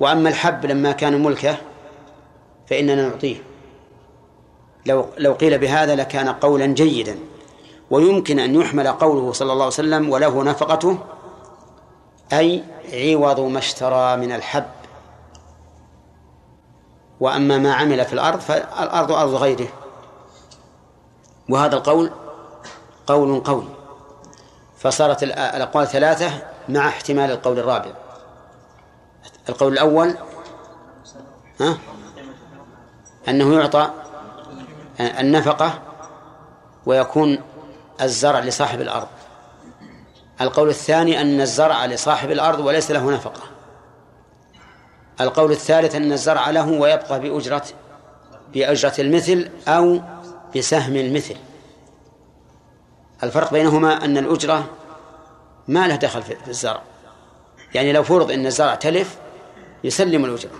وأما الحب لما كان ملكه فإننا نعطيه. لو لو قيل بهذا لكان قولا جيدا. ويمكن أن يحمل قوله صلى الله عليه وسلم وله نفقته أي عوض ما اشترى من الحب. وأما ما عمل في الأرض فالأرض أرض غيره. وهذا القول قول قوي. فصارت الأقوال ثلاثة مع احتمال القول الرابع. القول الأول ها؟ أنه يعطى النفقة ويكون الزرع لصاحب الأرض. القول الثاني أن الزرع لصاحب الأرض وليس له نفقة. القول الثالث أن الزرع له ويبقى بأجرة بأجرة المثل أو بسهم المثل. الفرق بينهما أن الأجرة ما له دخل في الزرع. يعني لو فرض أن الزرع تلف يسلم الأجرة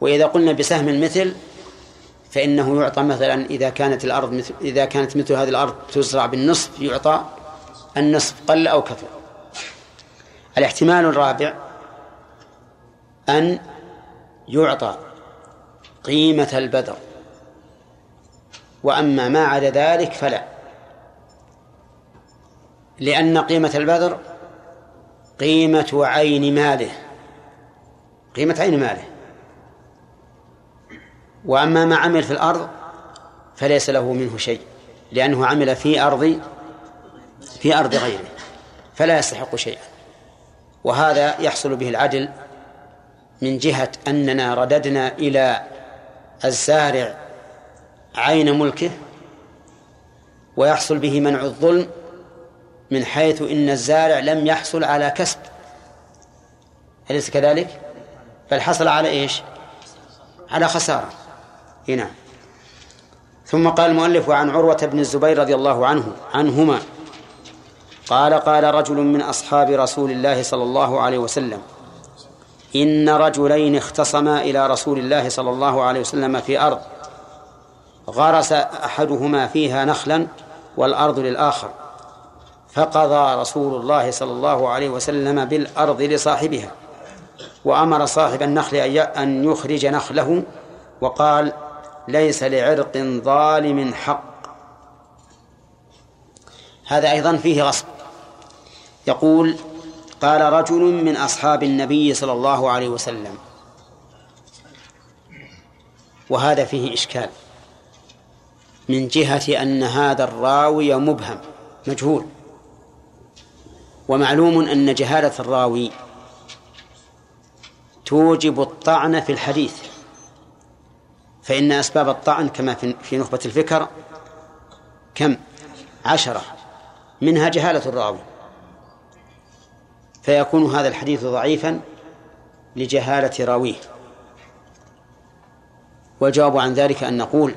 وإذا قلنا بسهم المثل فإنه يعطى مثلا إذا كانت الأرض مثل إذا كانت مثل هذه الأرض تزرع بالنصف يعطى النصف قل أو كثر. الاحتمال الرابع أن يعطى قيمة البذر. وأما ما عدا ذلك فلا. لأن قيمة البذر قيمة عين ماله. قيمة عين ماله. وأما ما عمل في الأرض فليس له منه شيء لأنه عمل في أرض في أرض غيره فلا يستحق شيئا. وهذا يحصل به العدل من جهة أننا رددنا إلى الزارع عين ملكه ويحصل به منع الظلم من حيث إن الزارع لم يحصل على كسب. أليس كذلك؟ بل حصل على إيش؟ على خسارة. هنا ثم قال المؤلف عن عروة بن الزبير رضي الله عنه عنهما. قال قال رجل من أصحاب رسول الله صلى الله عليه وسلم إن رجلين اختصما إلى رسول الله صلى الله عليه وسلم في أرض غرس أحدهما فيها نخلا والأرض للآخر فقضى رسول الله صلى الله عليه وسلم بالأرض لصاحبها. وأمر صاحب النخل أن يخرج نخله وقال ليس لعرق ظالم حق. هذا أيضا فيه غصب. يقول قال رجل من أصحاب النبي صلى الله عليه وسلم. وهذا فيه إشكال. من جهة أن هذا الراوي مبهم مجهول. ومعلوم أن جهالة الراوي توجب الطعن في الحديث. فإن أسباب الطعن كما في نخبة الفكر كم؟ عشرة. منها جهالة الراوي. فيكون هذا الحديث ضعيفا لجهالة راويه. والجواب عن ذلك أن نقول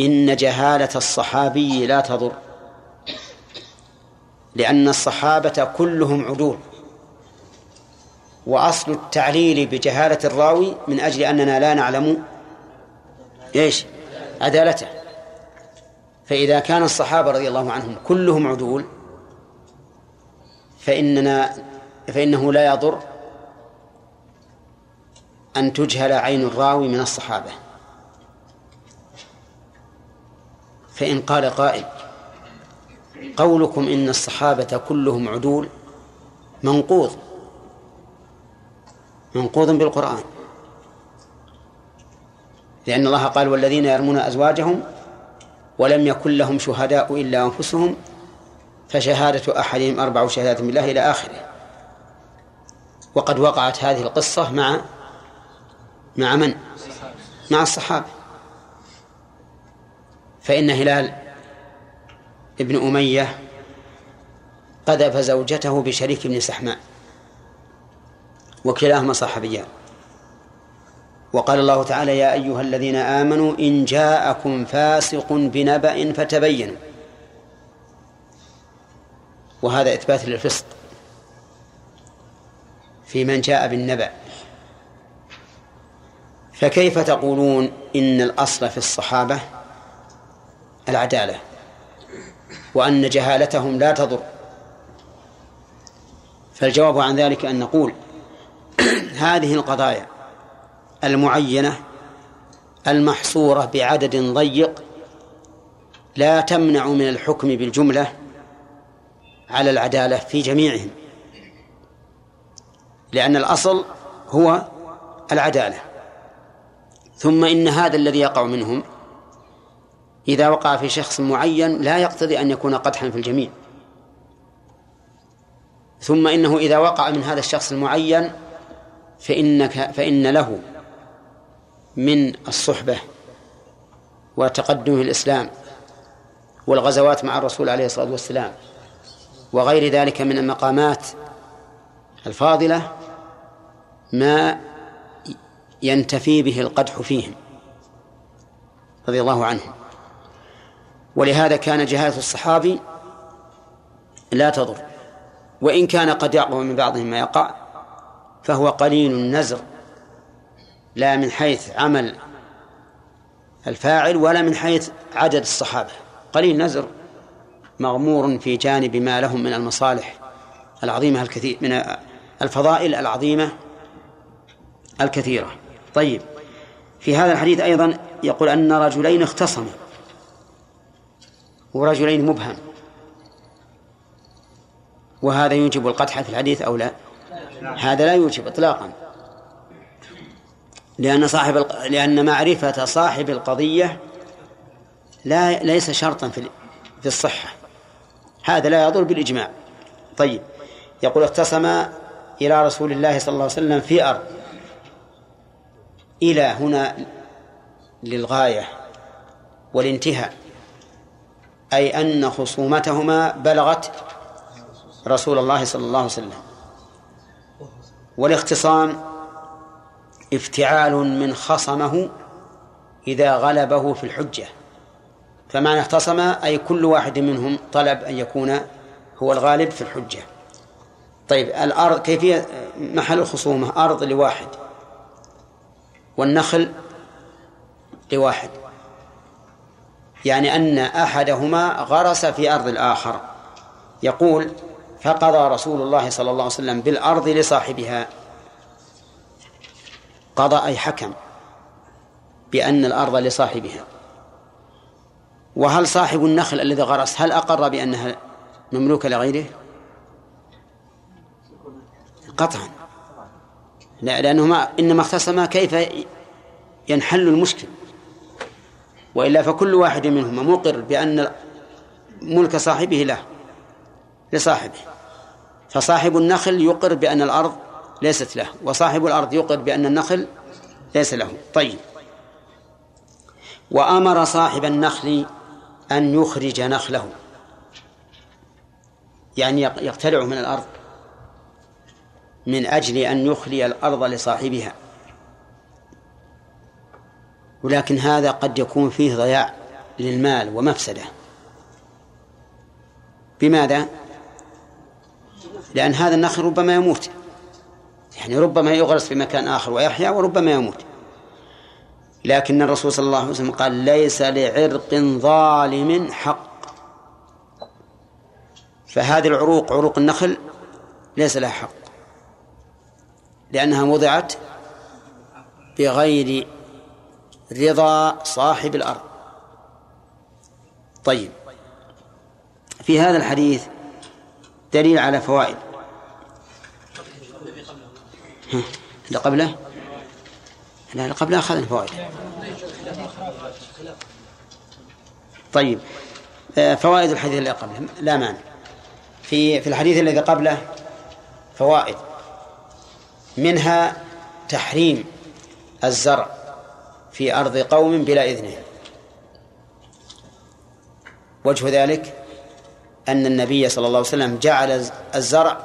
إن جهالة الصحابي لا تضر. لأن الصحابة كلهم عدول. وأصل التعليل بجهالة الراوي من أجل أننا لا نعلم إيش؟ عدالته. فإذا كان الصحابة رضي الله عنهم كلهم عدول فإننا فإنه لا يضر أن تجهل عين الراوي من الصحابة. فإن قال قائل قولكم إن الصحابة كلهم عدول منقوض. منقوض بالقرآن. لأن الله قال والذين يرمون أزواجهم ولم يكن لهم شهداء إلا أنفسهم فشهادة أحدهم أربع شهادات بالله إلى آخره. وقد وقعت هذه القصة مع مع من؟ مع الصحابة. فإن هلال ابن أمية قذف زوجته بشريك بن سحماء. وكلاهما صحابيان. وقال الله تعالى يا أيها الذين آمنوا إن جاءكم فاسق بنبأ فتبينوا. وهذا إثبات للفسق في من جاء بالنبأ. فكيف تقولون إن الأصل في الصحابة العدالة وأن جهالتهم لا تضر؟ فالجواب عن ذلك أن نقول هذه القضايا المعينة المحصورة بعدد ضيق لا تمنع من الحكم بالجملة على العدالة في جميعهم لأن الأصل هو العدالة. ثم إن هذا الذي يقع منهم إذا وقع في شخص معين لا يقتضي أن يكون قدحا في الجميع. ثم إنه إذا وقع من هذا الشخص المعين فإنك فإن له من الصحبة وتقدم الإسلام والغزوات مع الرسول عليه الصلاة والسلام وغير ذلك من المقامات الفاضلة ما ينتفي به القدح فيهم رضي الله عنهم. ولهذا كان جهالة الصحابي لا تضر. وإن كان قد يقع من بعضهم ما يقع فهو قليل النزر لا من حيث عمل الفاعل ولا من حيث عدد الصحابة. قليل نزر مغمور في جانب ما لهم من المصالح العظيمة الكثير من الفضائل العظيمة الكثيرة. طيب في هذا الحديث أيضا يقول أن رجلين اختصموا ورجلين مبهم. وهذا يوجب القدح في الحديث أو لا؟ هذا لا يوجب إطلاقا. لأن صاحب لأن معرفة صاحب القضية لا ليس شرطا في في الصحة. هذا لا يضر بالإجماع. طيب يقول اختصم إلى رسول الله صلى الله عليه وسلم في أرض إلى هنا للغاية والانتهاء. أي أن خصومتهما بلغت رسول الله صلى الله عليه وسلم. والاختصام افتعال من خصمه إذا غلبه في الحجة. فمعنى اختصم أي كل واحد منهم طلب أن يكون هو الغالب في الحجة. طيب الأرض كيفية؟ محل الخصومة أرض لواحد والنخل لواحد. يعني أن أحدهما غرس في أرض الآخر. يقول فقضى رسول الله صلى الله عليه وسلم بالأرض لصاحبها. قضى أي حكم بأن الأرض لصاحبها. وهل صاحب النخل الذي غرس هل أقر بأنها مملوكة لغيره؟ قطعا. لا لأنهما إنما اختصما كيف ينحل المشكل. وإلا فكل واحد منهما مقر بأن ملك صاحبه له. لصاحبه. فصاحب النخل يقر بأن الأرض ليست له وصاحب الأرض يقر بأن النخل ليس له. طيب. وأمر صاحب النخل أن يخرج نخله. يعني يقتلع من الأرض من أجل أن يخلي الأرض لصاحبها. ولكن هذا قد يكون فيه ضياع للمال ومفسدة. بماذا؟ لأن هذا النخل ربما يموت. يعني ربما يغرس في مكان آخر ويحيا وربما يموت. لكن الرسول صلى الله عليه وسلم قال ليس لعرق ظالم حق. فهذه العروق عروق النخل ليس لها حق. لأنها وضعت بغير رضا صاحب الأرض. طيب. في هذا الحديث دليل على فوائد. اللي قبله؟ لا اللي قبله أخذنا فوائد طيب آه، فوائد الحديث اللي قبله. لا مانع. في في الحديث الذي قبله فوائد. منها تحريم الزرع في أرض قوم بلا إذنه. وجه ذلك أن النبي صلى الله عليه وسلم جعل الزرع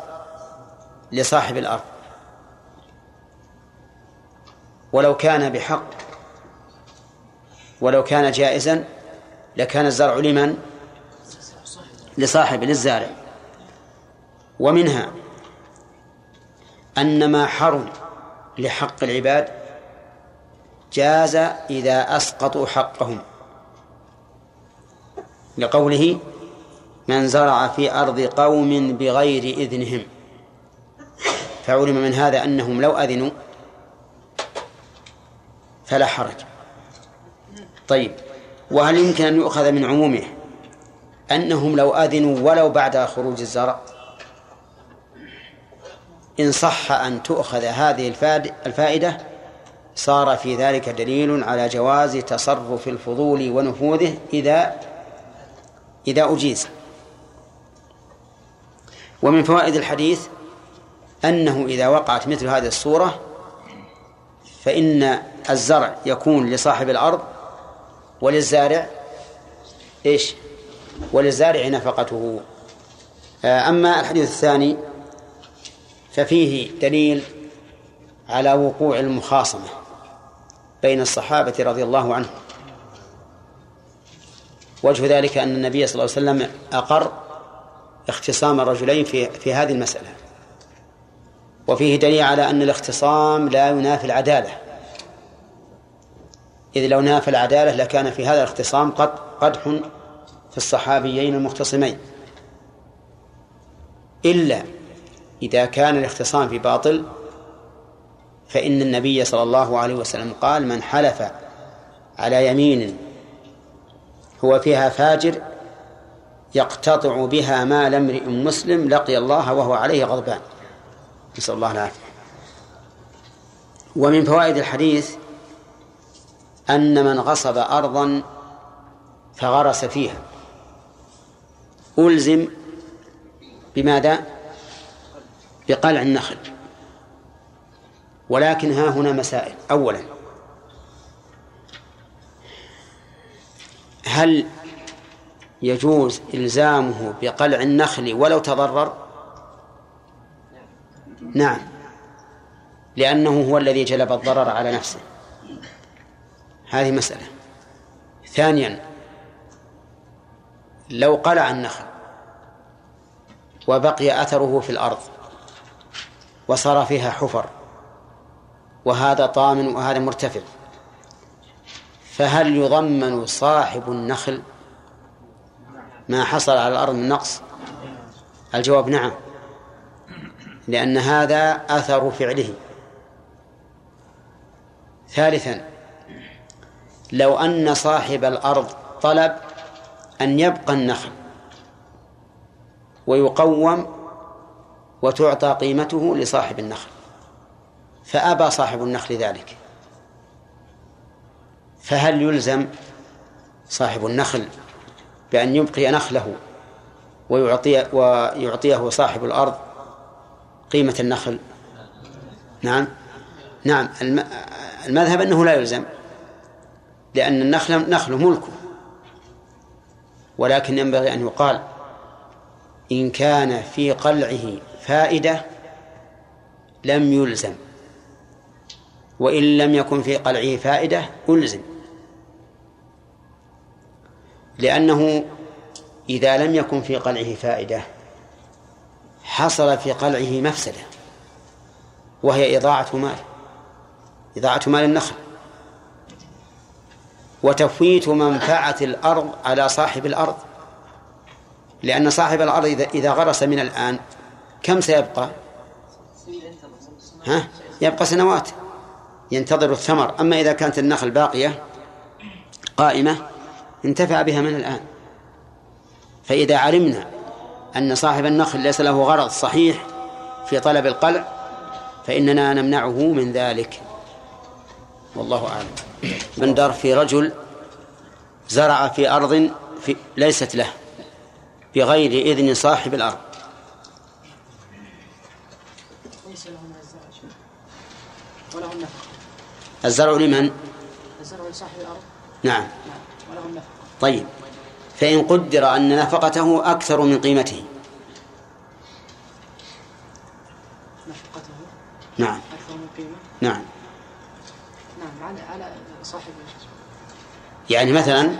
لصاحب الأرض. ولو كان بحق ولو كان جائزا لكان الزرع لمن؟ لصاحب للزارع. ومنها أن ما حرم لحق العباد جاز إذا أسقطوا حقهم. لقوله من زرع في أرض قوم بغير إذنهم. فعلم من هذا أنهم لو أذنوا فلا حرج. طيب وهل يمكن أن يؤخذ من عمومه أنهم لو أذنوا ولو بعد خروج الزرع؟ إن صح أن تؤخذ هذه الفائدة صار في ذلك دليل على جواز تصرف الفضول ونفوذه إذا إذا أجيز. ومن فوائد الحديث أنه إذا وقعت مثل هذه الصورة فإن الزرع يكون لصاحب الأرض وللزارع إيش؟ وللزارع نفقته. أما الحديث الثاني ففيه دليل على وقوع المخاصمة بين الصحابة رضي الله عنهم. وجه ذلك أن النبي صلى الله عليه وسلم أقر اختصام الرجلين في في هذه المسألة. وفيه دليل على أن الاختصام لا ينافي العدالة. إذ لو نافى العدالة لكان في هذا الاختصام قد قدح في الصحابيين المختصمين. إلا إذا كان الاختصام في باطل فإن النبي صلى الله عليه وسلم قال من حلف على يمين هو فيها فاجر يقتطع بها مال امرئ مسلم لقي الله وهو عليه غضبان. نسأل الله العافية. ومن فوائد الحديث أن من غصب أرضا فغرس فيها. ألزم بماذا؟ بقلع النخل. ولكن ها هنا مسائل. أولا هل يجوز إلزامه بقلع النخل ولو تضرر؟ نعم. لأنه هو الذي جلب الضرر على نفسه. هذه مسألة. ثانيا لو قلع النخل وبقي أثره في الأرض وصار فيها حفر وهذا طامن وهذا مرتفع فهل يضمن صاحب النخل ما حصل على الأرض من نقص؟ الجواب نعم. لأن هذا أثر فعله. ثالثا لو أن صاحب الأرض طلب أن يبقى النخل ويقوم وتعطى قيمته لصاحب النخل فأبى صاحب النخل ذلك. فهل يلزم صاحب النخل بأن يبقي نخله ويعطي ويعطيه صاحب الأرض قيمة النخل. نعم. نعم. المذهب أنه لا يلزم لأن النخل نخله ملكه ولكن ينبغي أن يقال إن كان في قلعه فائدة لم يلزم وإن لم يكن في قلعه فائدة ألزم. لأنه إذا لم يكن في قلعه فائدة حصل في قلعه مفسدة وهي إضاعة مال إضاعة مال النخل وتفويت منفعة الأرض على صاحب الأرض. لأن صاحب الأرض إذا غرس من الآن كم سيبقى؟ ها؟ يبقى سنوات ينتظر الثمر. أما إذا كانت النخل باقية قائمة انتفع بها من الآن. فإذا علمنا أن صاحب النخل ليس له غرض صحيح في طلب القلع فإننا نمنعه من ذلك. والله أعلم. من دار في رجل زرع في أرض في ليست له بغير إذن صاحب الأرض. الزرع لمن؟ الزرع لصاحب الأرض. نعم. النفقة طيب. فإن قدر أن نفقته أكثر من قيمته. نفقته نعم. أكثر من قيمة؟ نعم. نعم على على صاحب يعني مثلا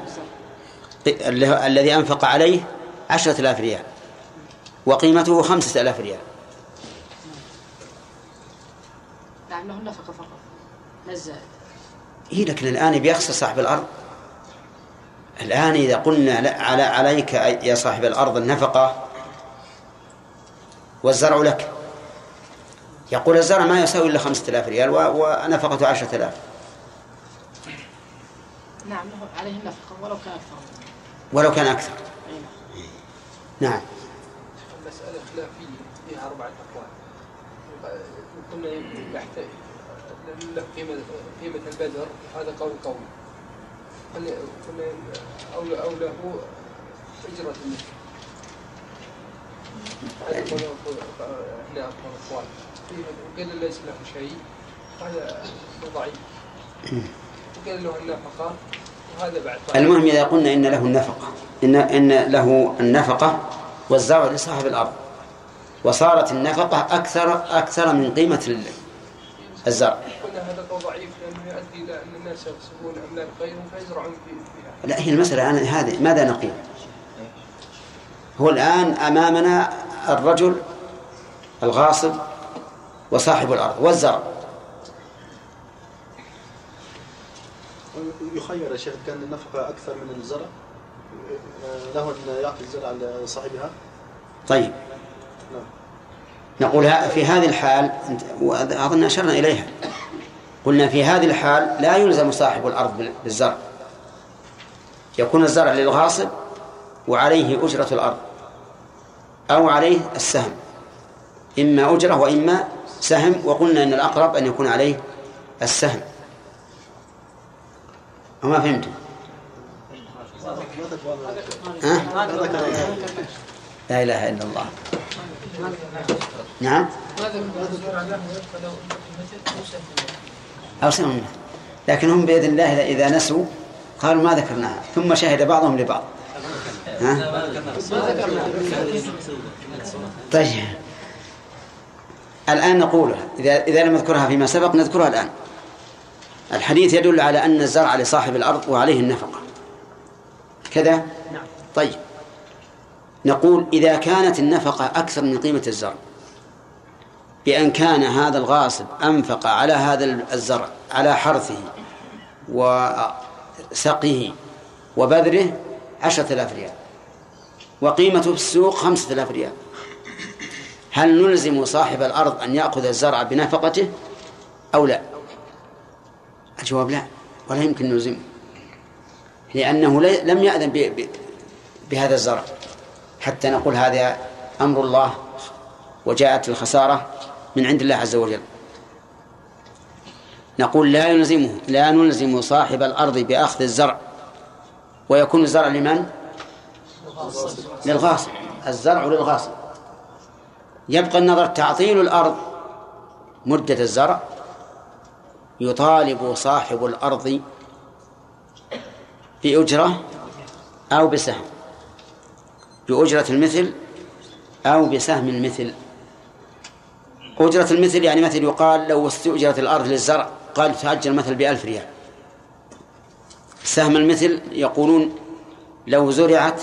الذي أنفق عليه عشرة آلاف ريال وقيمته خمسة آلاف ريال. نعم له النفقة فقط لا الزائد. إيه لكن الآن بيخسر صاحب الأرض. الآن إذا قلنا على عليك يا صاحب الأرض النفقة والزرع لك. يقول الزرع ما يساوي إلا خمسة آلاف ريال و- ونفقته عشرة آلاف. نعم له عليه النفقة ولو كان أكثر. ولو كان أكثر. أي نعم. نعم. المسألة خلافية فيها أربعة أقوال. كنا يحتاج له قيمة قيمة البدر هذا قول قوي. أو أو له أجرة المثل هذا قول إحنا أقوال وقال ليس له شيء هذا ضعيف وقال له النفقة وهذا بعد. المهم إذا قلنا إن له النفقة إن إن له النفقة والزرع لصاحب الأرض وصارت النفقة أكثر أكثر من قيمة ال- الزرع قلنا هذا ضعيف لأنه يؤدي إلى أن الناس يغصبون أملاك غيرهم فيزرعون في- فيها لا هي المسألة الآن هذه ماذا نقول؟ هو الآن أمامنا الرجل الغاصب وصاحب الأرض والزرع. يخير يا شيخ كان النفقة أكثر من الزرع. له أن يعطي الزرع لصاحبها طيب. نعم. نقول في هذه الحال وأظن أشرنا إليها. قلنا في هذه الحال لا يلزم صاحب الأرض بال- بالزرع. يكون الزرع للغاصب وعليه أجرة الأرض أو عليه السهم. إما أجرة وإما سهم وقلنا أن الأقرب أن يكون عليه السهم. وما فهمتم؟ ها؟ لا إله إلا الله. نعم؟ أو سهم لكن هم بإذن الله إذا نسوا قالوا ما ذكرناها. ثم شهد بعضهم لبعض. ها؟ طيب. الآن نقولها إذا إذا لم نذكرها فيما سبق نذكرها الآن. الحديث يدل على أن الزرع لصاحب الأرض وعليه النفقة. كذا؟ نعم. طيب. نقول إذا كانت النفقة أكثر من قيمة الزرع بأن كان هذا الغاصب أنفق على هذا الزرع على حرثه وسقيه وبذره عشرة آلاف ريال وقيمته في السوق خمسة آلاف ريال. هل نلزم صاحب الأرض أن يأخذ الزرع بنفقته أو لا؟ الجواب لا ولا يمكن نلزمه لأنه لم يأذن بهذا الزرع. حتى نقول هذا أمر الله وجاءت الخسارة من عند الله عز وجل. نقول لا يلزمه لا نلزم صاحب الأرض بأخذ الزرع. ويكون الزرع لمن؟ للغاصب. الزرع للغاصب. يبقى النظر تعطيل الأرض مدة الزرع. يطالب صاحب الأرض بأجرة أو بسهم. بأجرة المثل أو بسهم المثل. أجرة المثل يعني مثل يقال لو استؤجرت الأرض للزرع قال تأجر مثل بألف ريال. سهم المثل يقولون لو زرعت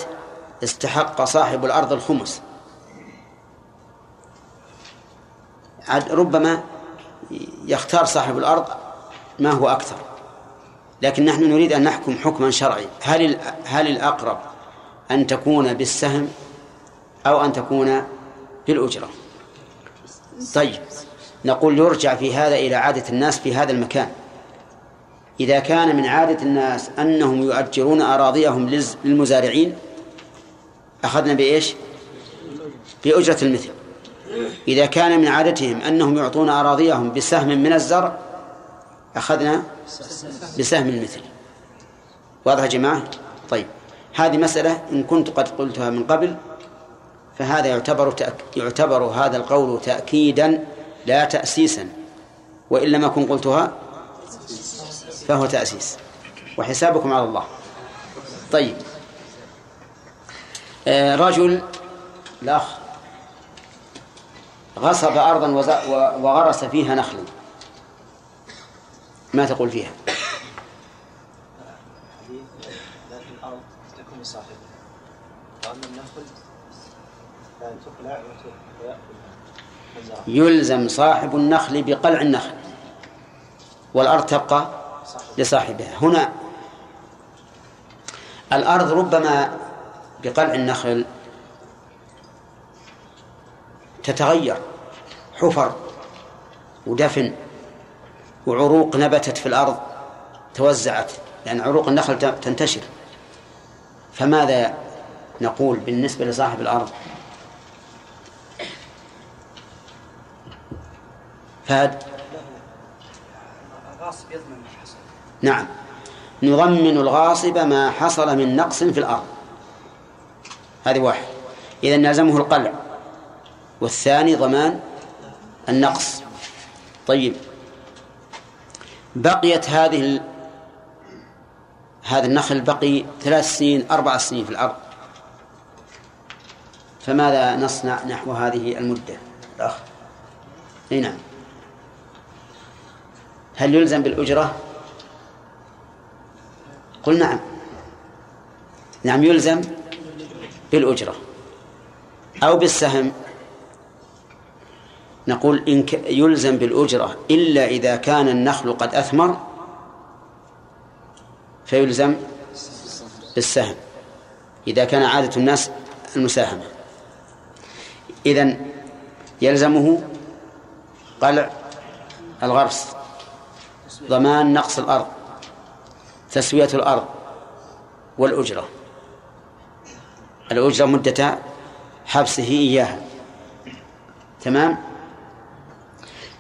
استحق صاحب الأرض الخمس. عاد ربما يختار صاحب الأرض ما هو أكثر. لكن نحن نريد أن نحكم حكما شرعي. هل هل الأقرب أن تكون بالسهم أو أن تكون بالأجرة طيب نقول يرجع في هذا إلى عادة الناس في هذا المكان. إذا كان من عادة الناس أنهم يؤجرون أراضيهم للمزارعين أخذنا بإيش؟ بأجرة المثل. إذا كان من عادتهم أنهم يعطون أراضيهم بسهم من الزرع أخذنا بسهم المثل. واضح يا جماعة؟ طيب هذه مسألة إن كنت قد قلتها من قبل. فهذا يعتبر تأك... يعتبر هذا القول تأكيدا لا تأسيسا وإن لم أكن قلتها فهو تأسيس. وحسابكم على الله. طيب. آه رجل الأخ غصب أرضا وغرس فيها نخلا. ما تقول فيها حديث لكن الأرض تكون لصاحبها وأما النخل لا تقلع ويأكلها الزرع يلزم صاحب النخل بقلع النخل والأرض تبقى لصاحبها. هنا الأرض ربما بقلع النخل تتغير حفر ودفن وعروق نبتت في الأرض توزعت لأن عروق النخل تنتشر. فماذا نقول بالنسبة لصاحب الأرض؟ فهد الغاصب يضمن ما حصل. نعم. نضمن الغاصب ما حصل من نقص في الأرض. هذه واحد. إذا نلزمه القلع. والثاني ضمان النقص. طيب. بقيت هذه ال... هذا النخل بقي ثلاث سنين أربع سنين في الأرض. فماذا نصنع نحو هذه المدة؟ الأخ. نعم. هل يلزم بالأجرة؟ قل نعم. نعم يلزم بالأجرة أو بالسهم. نقول إن يلزم بالأجرة إلا إذا كان النخل قد أثمر فيلزم بالسهم. إذا كان عادة الناس المساهمة. إذن يلزمه قلع الغرس. ضمان نقص الأرض تسوية الأرض والأجرة. الأجرة مدة حبسه إياها. تمام؟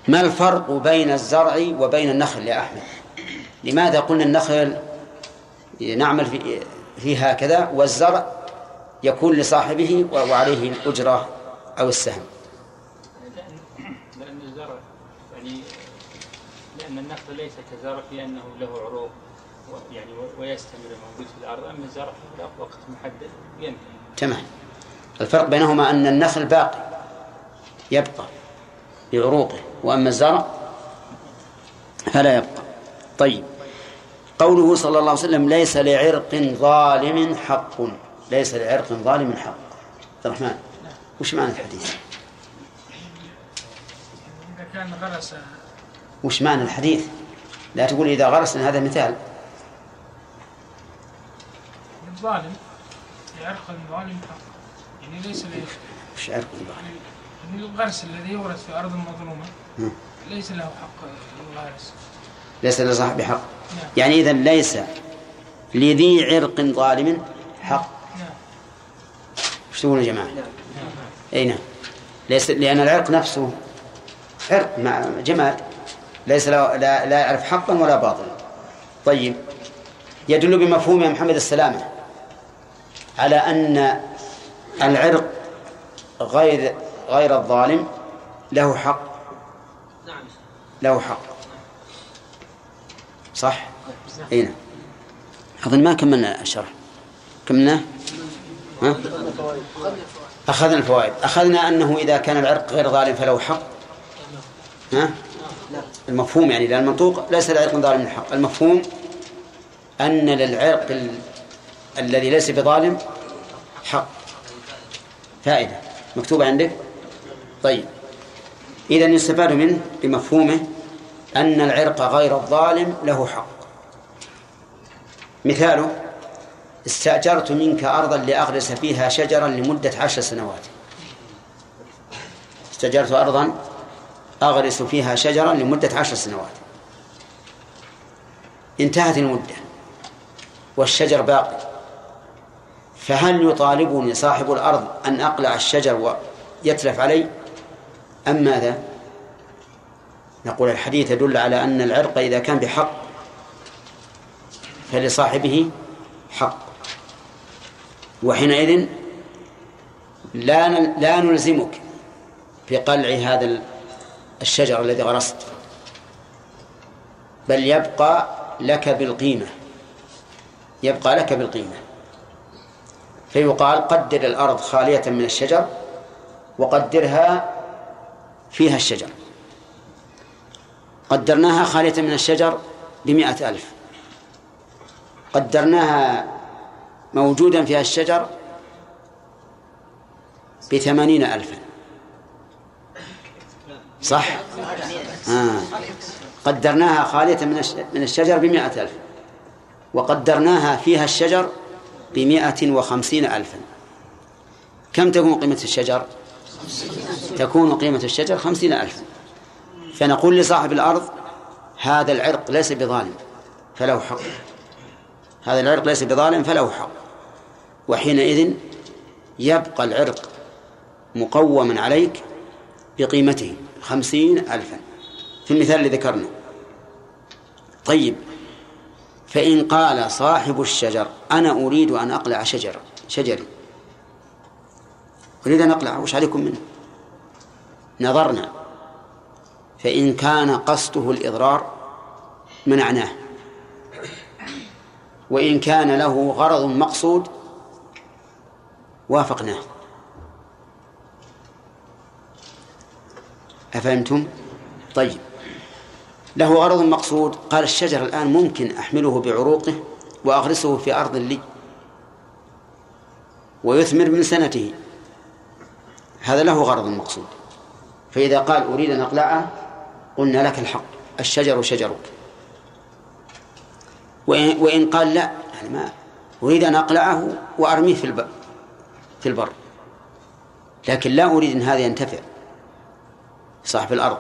ما الفرق بين الزرع وبين النخل يا أحمد؟ لماذا قلنا النخل نعمل في هكذا والزرع يكون لصاحبه وعليه الأجرة أو السهم لأن الزرع يعني لأن النخل ليس كزرع في أنه له عروق يعني ويستمر موجود في الأرض أما الزرع في وقت محدد ينتهي. تمام. الفرق بينهما أن النخل باقي يبقى بعروقه وأما الزرع فلا يبقى. طيب. قوله صلى الله عليه وسلم ليس لعرق ظالم حق. ليس لعرق ظالم حق. عبد الرحمن وش معنى الحديث؟ إذا كان غرس وش معنى الحديث؟ لا تقول إذا غرس هذا مثال. الظالم لعرق الظالم حق. يعني ليس له وش عرق ظالم؟ يعني الغرس الذي يغرس في أرض مظلومة مم. ليس له حق الغارس ليس لصاحب حق. نعم. يعني إذا ليس لذي عرق ظالم حق. نعم. إيش تقولون يا جماعة؟ أي نعم. ليس لأن العرق نفسه عرق مع جمال ليس لا, لا, لا يعرف حقا ولا باطلا. طيب. يدل بمفهوم يا محمد السلامة على أن العرق غير غير الظالم له حق. نعم. له حق. صح؟ اي نعم أظن ما كملنا الشرح. كملناه؟ ها؟ أخذنا الفوائد. أخذنا أنه إذا كان العرق غير ظالم فله حق. ها؟ المفهوم يعني لأن المنطوق ليس العرق ظالم الحق. المفهوم أن للعرق ال... الذي ليس بظالم حق. فائدة. مكتوبة عندك؟ طيب. إذا يستفاد منه بمفهومه أن العرق غير الظالم له حق. مثاله استأجرت منك أرضا لأغرس فيها شجرا لمدة عشر سنوات. استأجرت أرضا أغرس فيها شجرا لمدة عشر سنوات. انتهت المدة والشجر باقي. فهل يطالبني صاحب الأرض أن أقلع الشجر ويتلف علي؟ أم ماذا؟ نقول الحديث يدل على أن العرق إذا كان بحق فلصاحبه حق. وحينئذ لا لا نلزمك بقلع هذا الشجر الذي غرست. بل يبقى لك بالقيمة. يبقى لك بالقيمة. فيقال قدر الأرض خالية من الشجر وقدرها فيها الشجر. قدرناها خالية من الشجر بمئة ألف. قدرناها موجودا فيها الشجر بثمانين ألفا. صح؟ آه. قدرناها خالية من الشجر بمئة ألف. وقدرناها فيها الشجر بمئة وخمسين ألفا. كم تكون قيمة الشجر؟ تكون قيمة الشجر خمسين ألفا فنقول لصاحب الأرض هذا العرق ليس بظالم فله حق. هذا العرق ليس بظالم فله حق. وحينئذ يبقى العرق مقوما عليك بقيمته. خمسين ألفا. في المثال اللي ذكرنا. طيب. فإن قال صاحب الشجر أنا أريد أن أقلع شجر شجري. أريد أن أقلع وش عليكم منه؟ نظرنا. فإن كان قصده الإضرار منعناه. وإن كان له غرض مقصود وافقناه. أفهمتم؟ طيب. له غرض مقصود. قال الشجر الآن ممكن أحمله بعروقه وأغرسه في أرض لي ويثمر من سنته. هذا له غرض مقصود. فإذا قال أريد أن أقلعه قلنا لك الحق. الشجر شجرك. وإن, قال لا يعني ما أريد أن أقلعه وأرميه في البر في البر. لكن لا أريد أن هذا ينتفع. صاحب الأرض.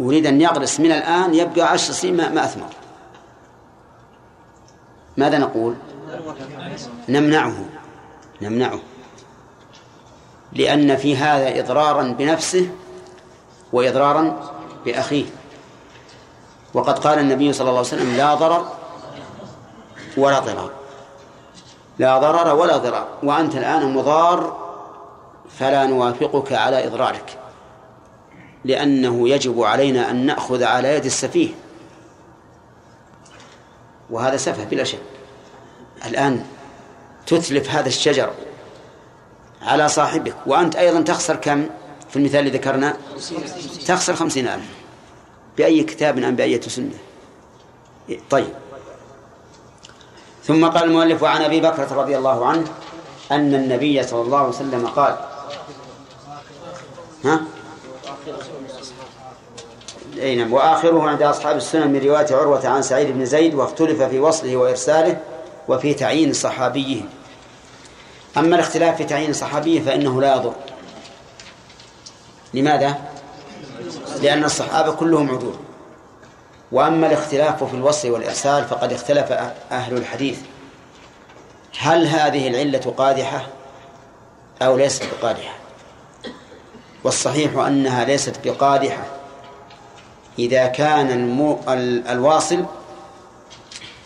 أريد أن يغرس من الآن يبقى عشر سنين ما, ما أثمر. ماذا نقول؟ نمنعه. نمنعه. لأن في هذا إضرارا بنفسه وإضرارا بأخيه. وقد قال النبي صلى الله عليه وسلم لا ضرر ولا ضرار. لا ضرر ولا ضرار. وأنت الآن مضار فلا نوافقك على إضرارك. لأنه يجب علينا أن نأخذ على يد السفيه. وهذا سفه بلا شك. الآن تتلف هذا الشجر على صاحبك وأنت أيضا تخسر كم؟ في المثال اللي ذكرنا تخسر خمسين ألف. بأي كتاب أم بأية سنة؟ طيب. ثم قال المؤلف عن أبي بكرة رضي الله عنه أن النبي صلى الله عليه وسلم قال ها؟ أي نعم. وآخره عند أصحاب السنن من رواية عروة عن سعيد بن زيد واختلف في وصله وإرساله وفي تعيين صحابيه. أما الاختلاف في تعيين صحابيه فإنه لا يضر. لماذا؟ لأن الصحابة كلهم عدول. وأما الاختلاف في الوصل والإرسال فقد اختلف أهل الحديث. هل هذه العلة قادحة أو ليست بقادحة؟ والصحيح أنها ليست بقادحة. إذا كان المو... الواصل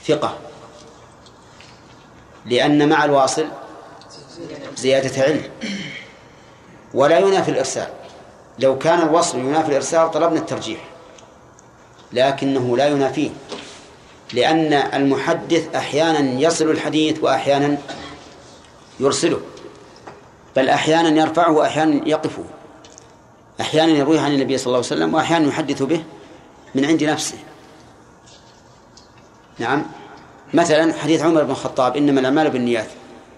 ثقة. لأن مع الواصل زيادة علم. ولا ينافي الإرسال. لو كان الوصل ينافي الإرسال طلبنا الترجيح. لكنه لا ينافيه. لأن المحدث أحيانا يصل الحديث وأحيانا يرسله. بل أحيانا يرفعه وأحيانا يقفه. أحيانا يرويه عن النبي صلى الله عليه وسلم وأحيانا يحدث به. من عند نفسه. نعم. مثلا حديث عمر بن الخطاب إنما الأعمال بالنيات.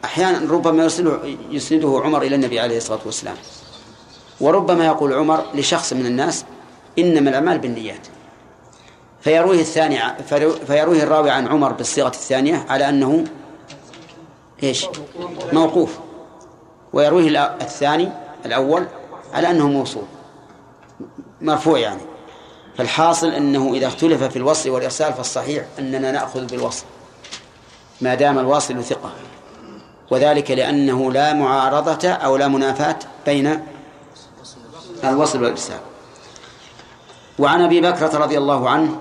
أحيانا ربما يرسله يسنده عمر إلى النبي عليه الصلاة والسلام. وربما يقول عمر لشخص من الناس إنما الأعمال بالنيات. فيرويه الثاني فيرويه الراوي عن عمر بالصيغة الثانية على أنه إيش؟ موقوف. ويرويه الثاني الأول على أنه موصول. مرفوع يعني. فالحاصل أنه إذا اختلف في الوصل والإرسال فالصحيح أننا نأخذ بالوصل ما دام الواصل ثقة. وذلك لأنه لا معارضة أو لا منافاة بين الوصل والإرسال. وعن أبي بكرة رضي الله عنه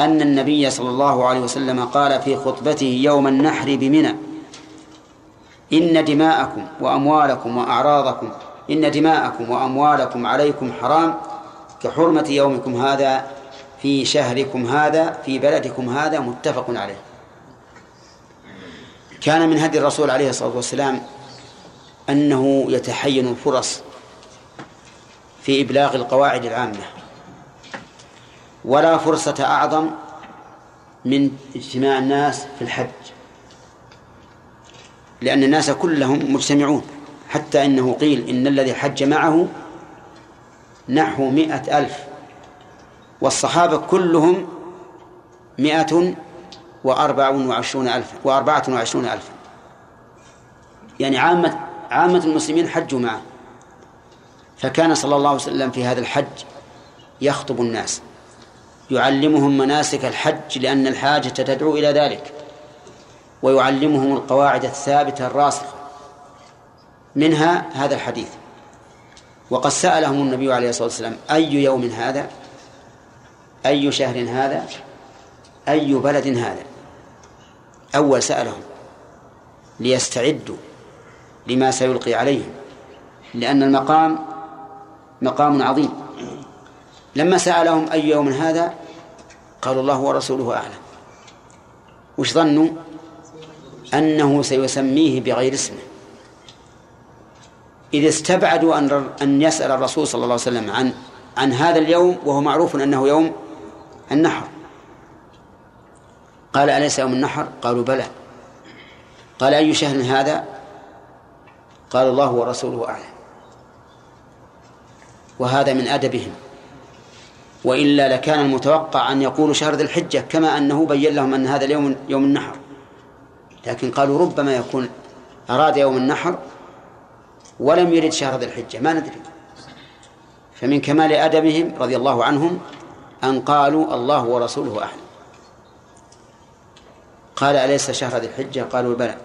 أن النبي صلى الله عليه وسلم قال في خطبته يوم النحر بمنى إن دماءكم وأموالكم وأعراضكم إن دماءكم وأموالكم عليكم حرام كحرمة يومكم هذا في شهركم هذا في بلدكم هذا متفق عليه. كان من هدي الرسول عليه الصلاة والسلام أنه يتحين الفرص في إبلاغ القواعد العامة. ولا فرصة أعظم من اجتماع الناس في الحج لأن الناس كلهم مجتمعون. حتى إنه قيل إن الذي حج معه نحو مئة ألف والصحابة كلهم مئة وأربع وعشرون ألفا وأربعة وعشرون ألفا يعني عامة عامة المسلمين حجوا معه. فكان صلى الله عليه وسلم في هذا الحج يخطب الناس يعلمهم مناسك الحج لأن الحاجة تدعو إلى ذلك ويعلمهم القواعد الثابتة الراسخة. منها هذا الحديث. وقد سألهم النبي عليه الصلاة والسلام أي يوم هذا؟ أي شهر هذا؟ أي بلد هذا؟ أول سألهم ليستعدوا لما سيلقي عليهم لأن المقام مقام عظيم. لما سألهم أي يوم هذا قالوا الله ورسوله أعلم. وش ظنوا؟ أنه سيسميه بغير اسمه. إذا استبعدوا أن أن يسأل الرسول صلى الله عليه وسلم عن عن هذا اليوم وهو معروف أنه يوم النحر. قال أليس يوم النحر؟ قالوا بلى. قال أي شهر هذا؟ قال الله ورسوله أعلم. وهذا من أدبهم. وإلا لكان المتوقع أن يقولوا شهر ذي الحجة كما أنه بين لهم أن هذا اليوم يوم النحر. لكن قالوا ربما يكون أراد يوم النحر ولم يرد شهر ذي الحجة ما ندري. فمن كمال أدبهم رضي الله عنهم أن قالوا الله ورسوله أعلم قال أليس شهر ذي الحجة؟ قالوا بلى.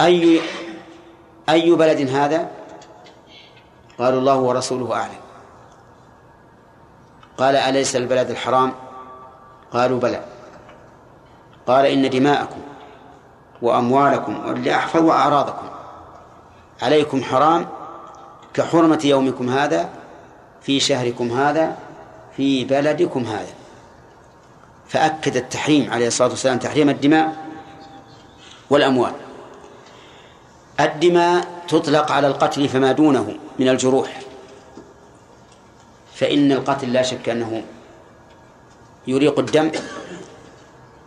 أي أي بلد هذا؟ قالوا الله ورسوله أعلم. قال أليس البلد الحرام؟ قالوا بلى. قال إن دماءكم وأموالكم واللي أحفظ أعراضكم عليكم حرام كحرمة يومكم هذا في شهركم هذا في بلدكم هذا. فأكد التحريم عليه الصلاة والسلام تحريم الدماء والأموال. الدماء تطلق على القتل فما دونه من الجروح. فإن القتل لا شك أنه يريق الدم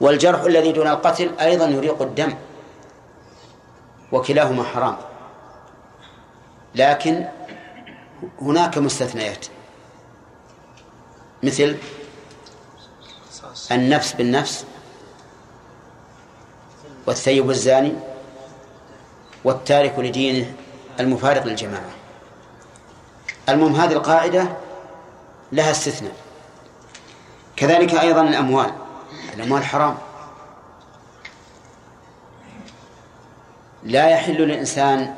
والجرح الذي دون القتل أيضا يريق الدم وكلاهما حرام. لكن هناك مستثنيات. مثل النفس بالنفس والثيب الزاني والتارك لدينه المفارق للجماعة. المهم هذه القاعدة لها استثناء. كذلك أيضا الأموال. الأموال حرام. لا يحل للإنسان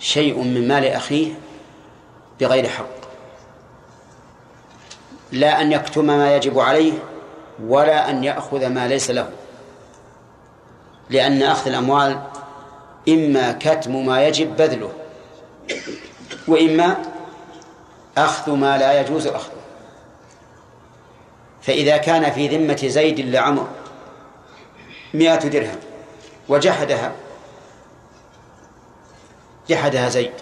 شيء من مال أخيه بغير حق. لا أن يكتم ما يجب عليه ولا أن يأخذ ما ليس له. لأن أخذ الأموال إما كتم ما يجب بذله وإما أخذ ما لا يجوز أخذه. فإذا كان في ذمة زيد لعمر مئة درهم وجحدها جحدها زيد.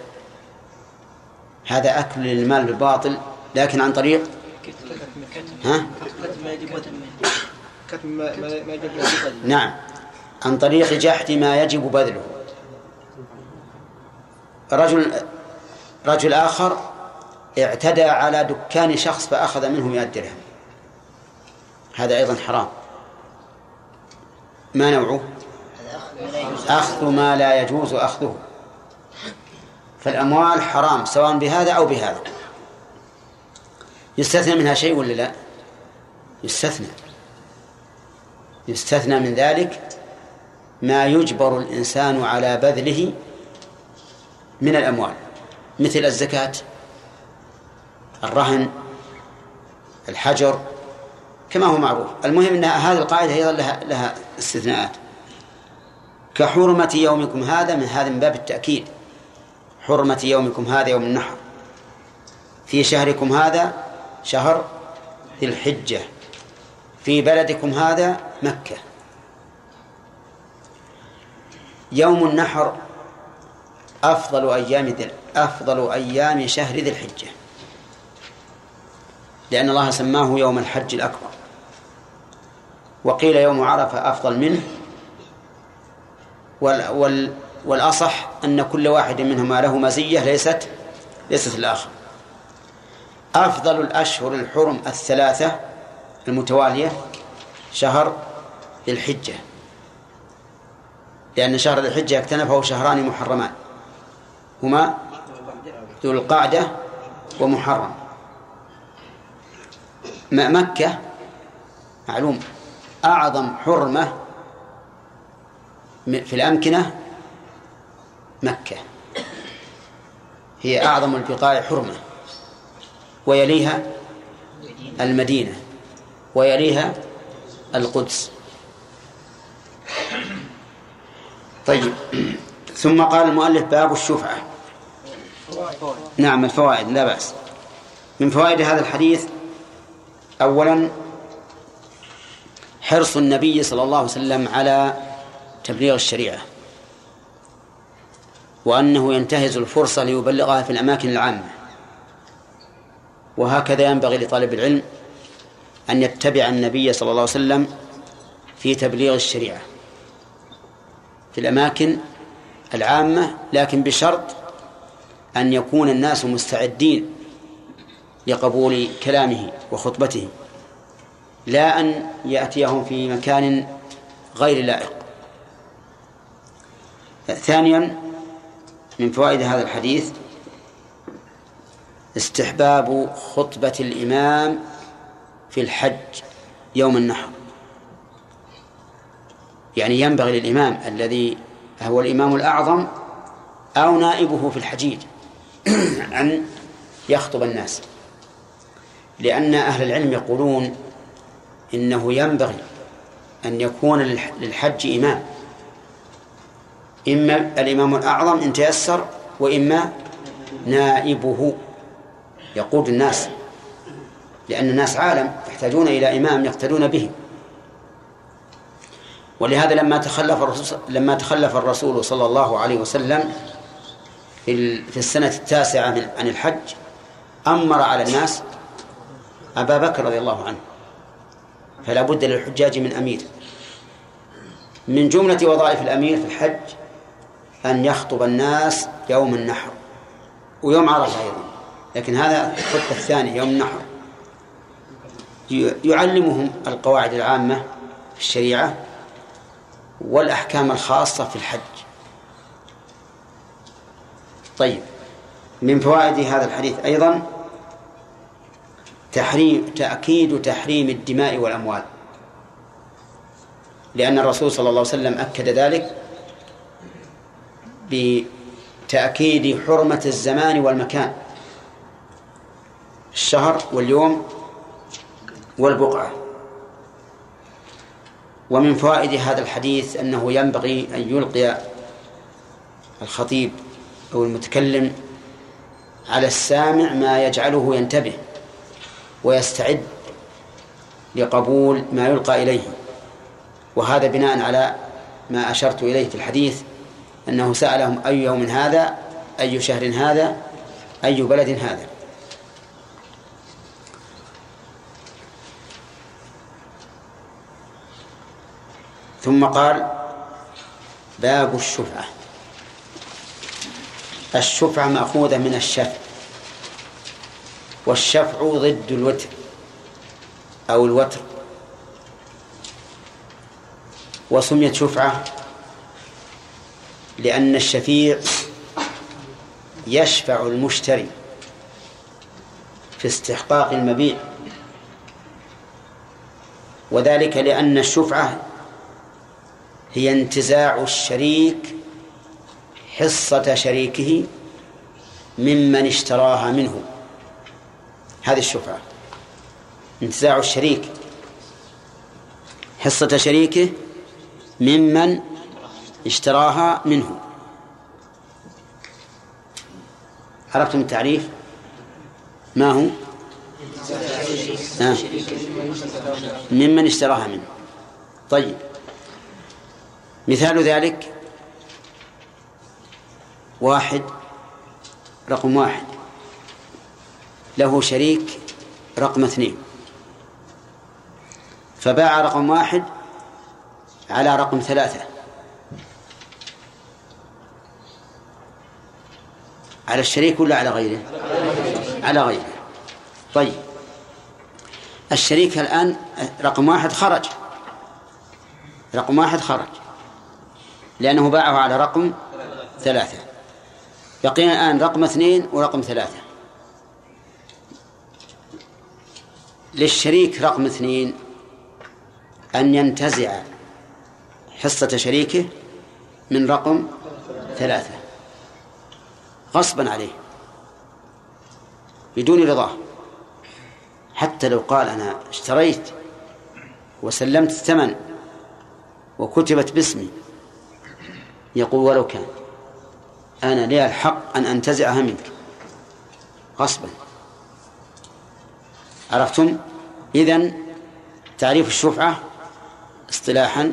هذا أكل للمال بالباطل لكن عن طريق؟ ها؟ كتم ما ما يجب نعم. عن طريق جحد ما يجب بذله. رجل رجل آخر اعتدى على دكان شخص فأخذ منه مئة درهم. هذا أيضا حرام. ما نوعه؟ أخذ ما لا يجوز أخذه. فالأموال حرام سواء بهذا أو بهذا. يستثنى منها شيء ولا لا؟ يستثنى. يستثنى من ذلك ما يجبر الإنسان على بذله من الأموال مثل الزكاة الرهن الحجر كما هو معروف. المهم أن هذه القاعدة أيضا لها, لها استثناءات. كحرمة يومكم هذا من هذا من باب التأكيد. حرمة يومكم هذا يوم النحر. في شهركم هذا شهر ذي الحجة. في بلدكم هذا مكة. يوم النحر أفضل أيام أفضل أيام شهر ذي الحجة. لأن الله سماه يوم الحج الأكبر. وقيل يوم عرفة أفضل منه. وال وال والأصح أن كل واحد منهما له مزية ليست ليست الآخر. أفضل الأشهر الحرم الثلاثة المتوالية شهر ذي الحجة. لأن شهر ذي الحجة اكتنفه شهران محرمان. هما ذو القعدة ومحرم. مكة معلوم. أعظم حرمة في الأمكنة مكة. هي أعظم البقاع حرمة. ويليها المدينة. ويليها القدس. طيب. ثم قال المؤلف باب الشفعة. نعم الفوائد لا بأس. من فوائد هذا الحديث أولا حرص النبي صلى الله عليه وسلم على تبليغ الشريعة. وأنه ينتهز الفرصة ليبلغها في الأماكن العامة. وهكذا ينبغي لطالب العلم أن يتبع النبي صلى الله عليه وسلم في تبليغ الشريعة في الأماكن العامة لكن بشرط أن يكون الناس مستعدين لقبول كلامه وخطبته لا أن يأتيهم في مكان غير لائق. ثانيا من فوائد هذا الحديث استحباب خطبة الإمام في الحج يوم النحر. يعني ينبغي للإمام الذي هو الإمام الأعظم أو نائبه في الحجيج أن يخطب الناس. لأن أهل العلم يقولون إنه ينبغي أن يكون للحج إمام. إما الإمام الأعظم إن تيسر وإما نائبه. يقود الناس لأن الناس عالم يحتاجون إلى إمام يقتدون به. ولهذا لما تخلف الرسول لما تخلف الرسول صلى الله عليه وسلم في السنة التاسعة عن الحج أمر على الناس أبا بكر رضي الله عنه. فلا بد للحجاج من أمير. من جملة وظائف الأمير في الحج أن يخطب الناس يوم النحر ويوم عرفة أيضا. لكن هذا الخطبة الثانية يوم النحر. يعلمهم القواعد العامة في الشريعة والأحكام الخاصة في الحج. طيب من فوائد هذا الحديث أيضا تحريم تأكيد تحريم الدماء والأموال. لأن الرسول صلى الله عليه وسلم أكد ذلك بتأكيد حرمة الزمان والمكان. الشهر واليوم والبقعة. ومن فوائد هذا الحديث أنه ينبغي أن يلقي الخطيب أو المتكلم على السامع ما يجعله ينتبه ويستعد لقبول ما يلقى إليه. وهذا بناء على ما أشرت إليه في الحديث أنه سألهم أي يوم هذا أي شهر هذا أي بلد هذا. ثم قال باب الشفعة. الشفعة مأخوذة من الشفع والشفع ضد الوتر أو الوتر. وسميت شفعة لأن الشفيع يشفع المشتري في استحقاق المبيع. وذلك لأن الشفعة هي انتزاع الشريك حصة شريكه ممن اشتراها منه. هذه الشفعة. انتزاع الشريك حصة شريكه ممن اشتراها منه. عرفتم التعريف؟ ما هو؟ آه. ممن اشتراها منه. طيب. مثال ذلك واحد رقم واحد. له شريك رقم اثنين. فباع رقم واحد على رقم ثلاثة. على الشريك ولا على غيره؟ على غيره. طيب. الشريك الآن رقم واحد خرج. رقم واحد خرج. لأنه باعه على رقم ثلاثة. بقينا الآن رقم اثنين ورقم ثلاثة. للشريك رقم اثنين أن ينتزع حصة شريكه من رقم ثلاثة. غصبا عليه بدون رضاه حتى لو قال أنا اشتريت وسلمت الثمن وكتبت باسمي يقول ولو كان أنا لي الحق أن أنتزعها منك. غصبا. عرفتم؟ إذن تعريف الشفعة اصطلاحا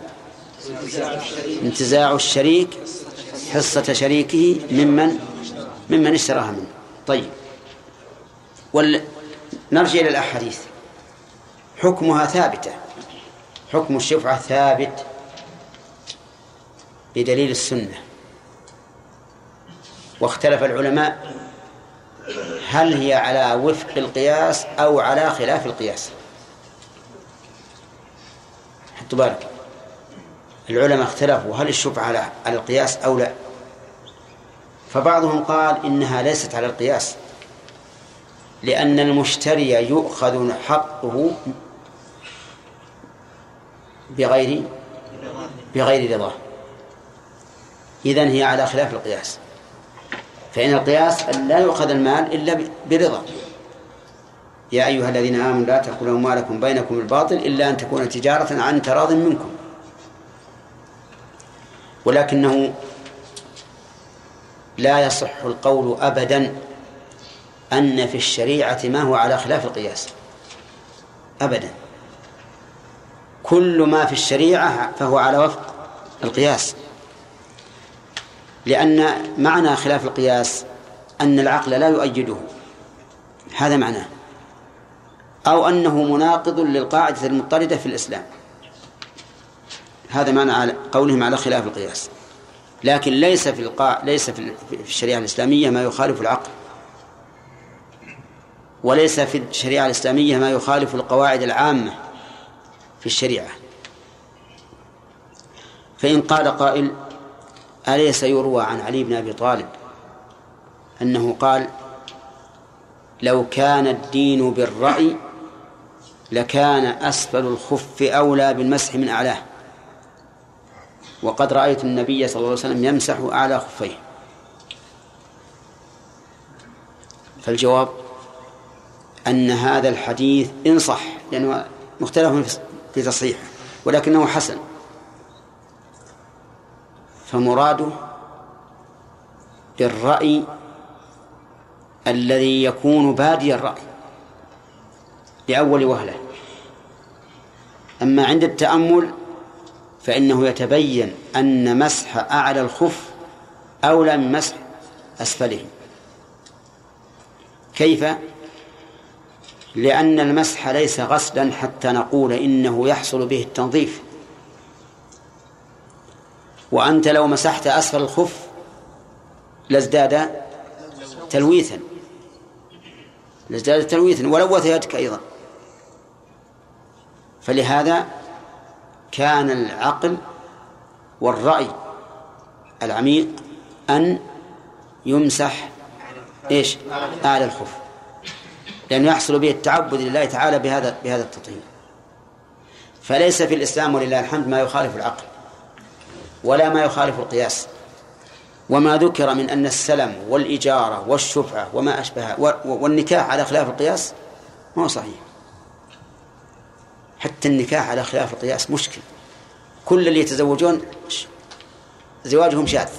انتزاع الشريك حصة شريكه ممن ممن اشتراها منه. طيب. وال... نرجع إلى الأحاديث. حكمها ثابتة. حكم الشفعة ثابت بدليل السنة. واختلف العلماء هل هي على وفق القياس أو على خلاف القياس. حطوا بالك العلماء اختلفوا هل الشفعة على القياس أو لا. فبعضهم قال إنها ليست على القياس لأن المشتري يؤخذ حقه بغير بغير رضاه. إذن هي على خلاف القياس. فإن القياس أن لا يؤخذ المال إلا برضا. يا أيها الذين آمنوا لا تأكلوا أموالكم بينكم الباطل إلا أن تكون تجارة عن تراض منكم. ولكنه لا يصح القول أبدا أن في الشريعة ما هو على خلاف القياس. أبدا. كل ما في الشريعة فهو على وفق القياس. لأن معنى خلاف القياس أن العقل لا يؤيده. هذا معناه. أو أنه مناقض للقاعدة المضطردة في الإسلام. هذا معنى قولهم على خلاف القياس. لكن ليس في القاع ليس في الشريعة الإسلامية ما يخالف العقل. وليس في الشريعة الإسلامية ما يخالف القواعد العامة في الشريعة. فإن قال قائل أليس يروى عن علي بن أبي طالب أنه قال لو كان الدين بالرأي لكان أسفل الخف أولى بالمسح من أعلاه؟ وقد رأيت النبي صلى الله عليه وسلم يمسح أعلى خفيه. فالجواب أن هذا الحديث إن صح لأنه مختلف في تصحيحه ولكنه حسن. فمراده بالرأي الذي يكون بادي الرأي لأول وهلة. أما عند التأمل فإنه يتبين أن مسح أعلى الخف أولى من مسح أسفله. كيف؟ لأن المسح ليس غسلا حتى نقول إنه يحصل به التنظيف. وأنت لو مسحت أسفل الخف لازداد تلويثا. لازداد تلويثا ولوث يدك أيضا. فلهذا كان العقل والرأي العميق أن يمسح إيش؟ أعلى الخف. لأنه يحصل به التعبد لله تعالى بهذا بهذا التطهير. فليس في الإسلام ولله الحمد ما يخالف العقل ولا ما يخالف القياس. وما ذكر من أن السلم والإجارة والشفعة وما أشبهها والنكاح على خلاف القياس ما هو صحيح. حتى النكاح على خلاف القياس مشكل. كل اللي يتزوجون زواجهم شاذ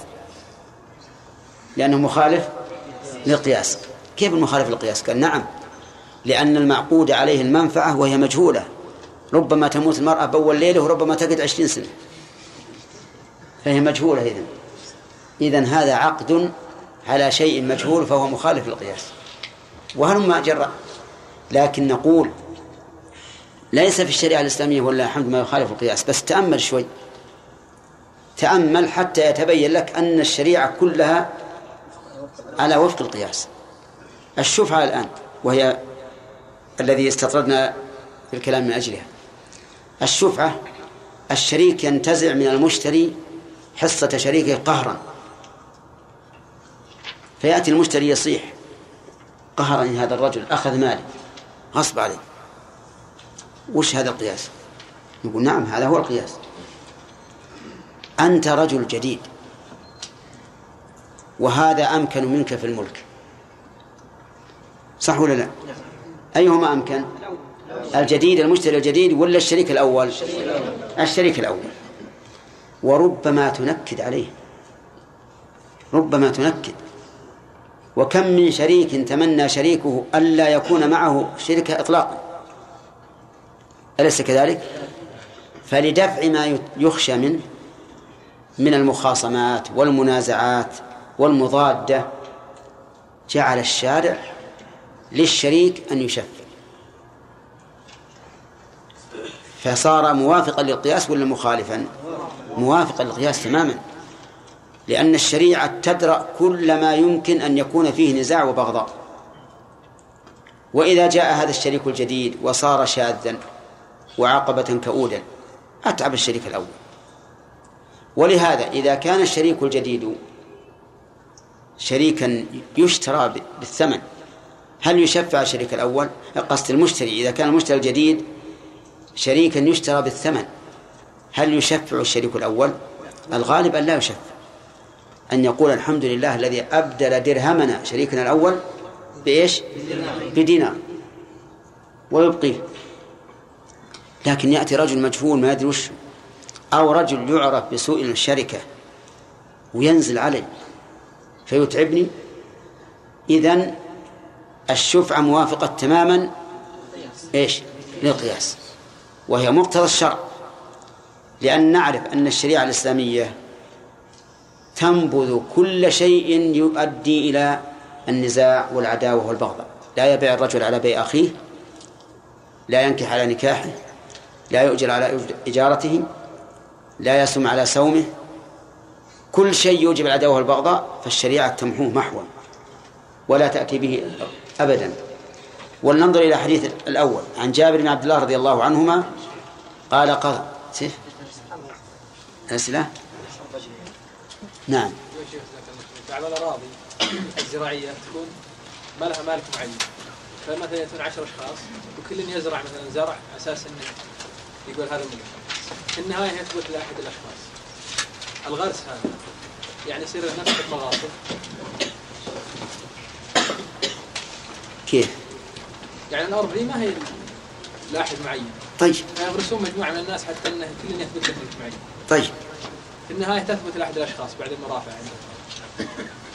لأنه مخالف للقياس. كيف المخالف للقياس؟ قال نعم لأن المعقود عليه المنفعة وهي مجهولة. ربما تموت المرأة بأول ليلة وربما تقعد عشرين سنة. فهي مجهولة إذن. إذن هذا عقد على شيء مجهول فهو مخالف للقياس. وهلما جرى؟ لكن نقول ليس في الشريعة الإسلامية ولا الحمد ما يخالف القياس بس تأمل شوي. تأمل حتى يتبين لك أن الشريعة كلها على وفق القياس. الشفعة الآن وهي الذي استطردنا في الكلام من أجلها. الشفعة الشريك ينتزع من المشتري حصة شريكه قهرا. فيأتي المشتري يصيح قهرني هذا الرجل أخذ مالي. غصب عليه. وش هذا القياس؟ نقول نعم هذا هو القياس. أنت رجل جديد وهذا أمكن منك في الملك. صح ولا لا؟ أيهما أمكن؟ الجديد المشتري الجديد ولا الشريك الأول؟ الشريك الأول. وربما تنكد عليه. ربما تنكد. وكم من شريك تمنى شريكه ألا يكون معه شركة إطلاقا؟ أليس كذلك؟ فلدفع ما يخشى منه من المخاصمات والمنازعات والمضادة جعل الشارع للشريك أن يشفع. فصار موافقا للقياس ولا مخالفا؟ موافقا للقياس تماما. لأن الشريعة تدرأ كل ما يمكن أن يكون فيه نزاع وبغضاء. وإذا جاء هذا الشريك الجديد وصار شاذا وعقبة كؤودا أتعب الشريك الأول. ولهذا إذا كان الشريك الجديد شريكا يشترى بالثمن هل يشفع الشريك الأول؟ قصد المشتري إذا كان المشتري الجديد شريكا يشترى بالثمن هل يشفع الشريك الأول؟ الغالب أن لا يشفع. أن يقول الحمد لله الذي أبدل درهمنا شريكنا الأول بإيش؟ بدينار. ويبقيه. لكن يأتي رجل مجهول ما يدري وش أو رجل يعرف بسوء الشركة وينزل علي فيتعبني. إذن الشفعة موافقة تماما إيش؟ للقياس. وهي مقتضى الشرع. لأن نعرف أن الشريعة الإسلامية تنبذ كل شيء يؤدي إلى النزاع والعداوة والبغضاء. لا يبيع الرجل على بيع أخيه لا ينكح على نكاحه لا يؤجر على إجارته لا يسم على سومه كل شيء يوجب العداوة والبغضاء فالشريعة تمحوه محوا ولا تأتي به أبدا. ولننظر إلى حديث الأول عن جابر بن عبد الله رضي الله عنهما قال قال سيف أسئلة؟ نعم. بعض الأراضي الزراعية تكون ما لها مالك معين. فمثلا يأتون عشر أشخاص وكل يزرع مثلا زرع أساس أنه يقول هذا ملك في النهاية يثبت لأحد الأشخاص الغرس هذا يعني يصير نفس المغاصب كيف؟ يعني الأرض دي ما هي لأحد معين طيب. فيغرسون مجموعة من الناس حتى أنه كل يثبت له ملك معين طيب. في النهاية تثبت لأحد الأشخاص بعد المرافع عندهم.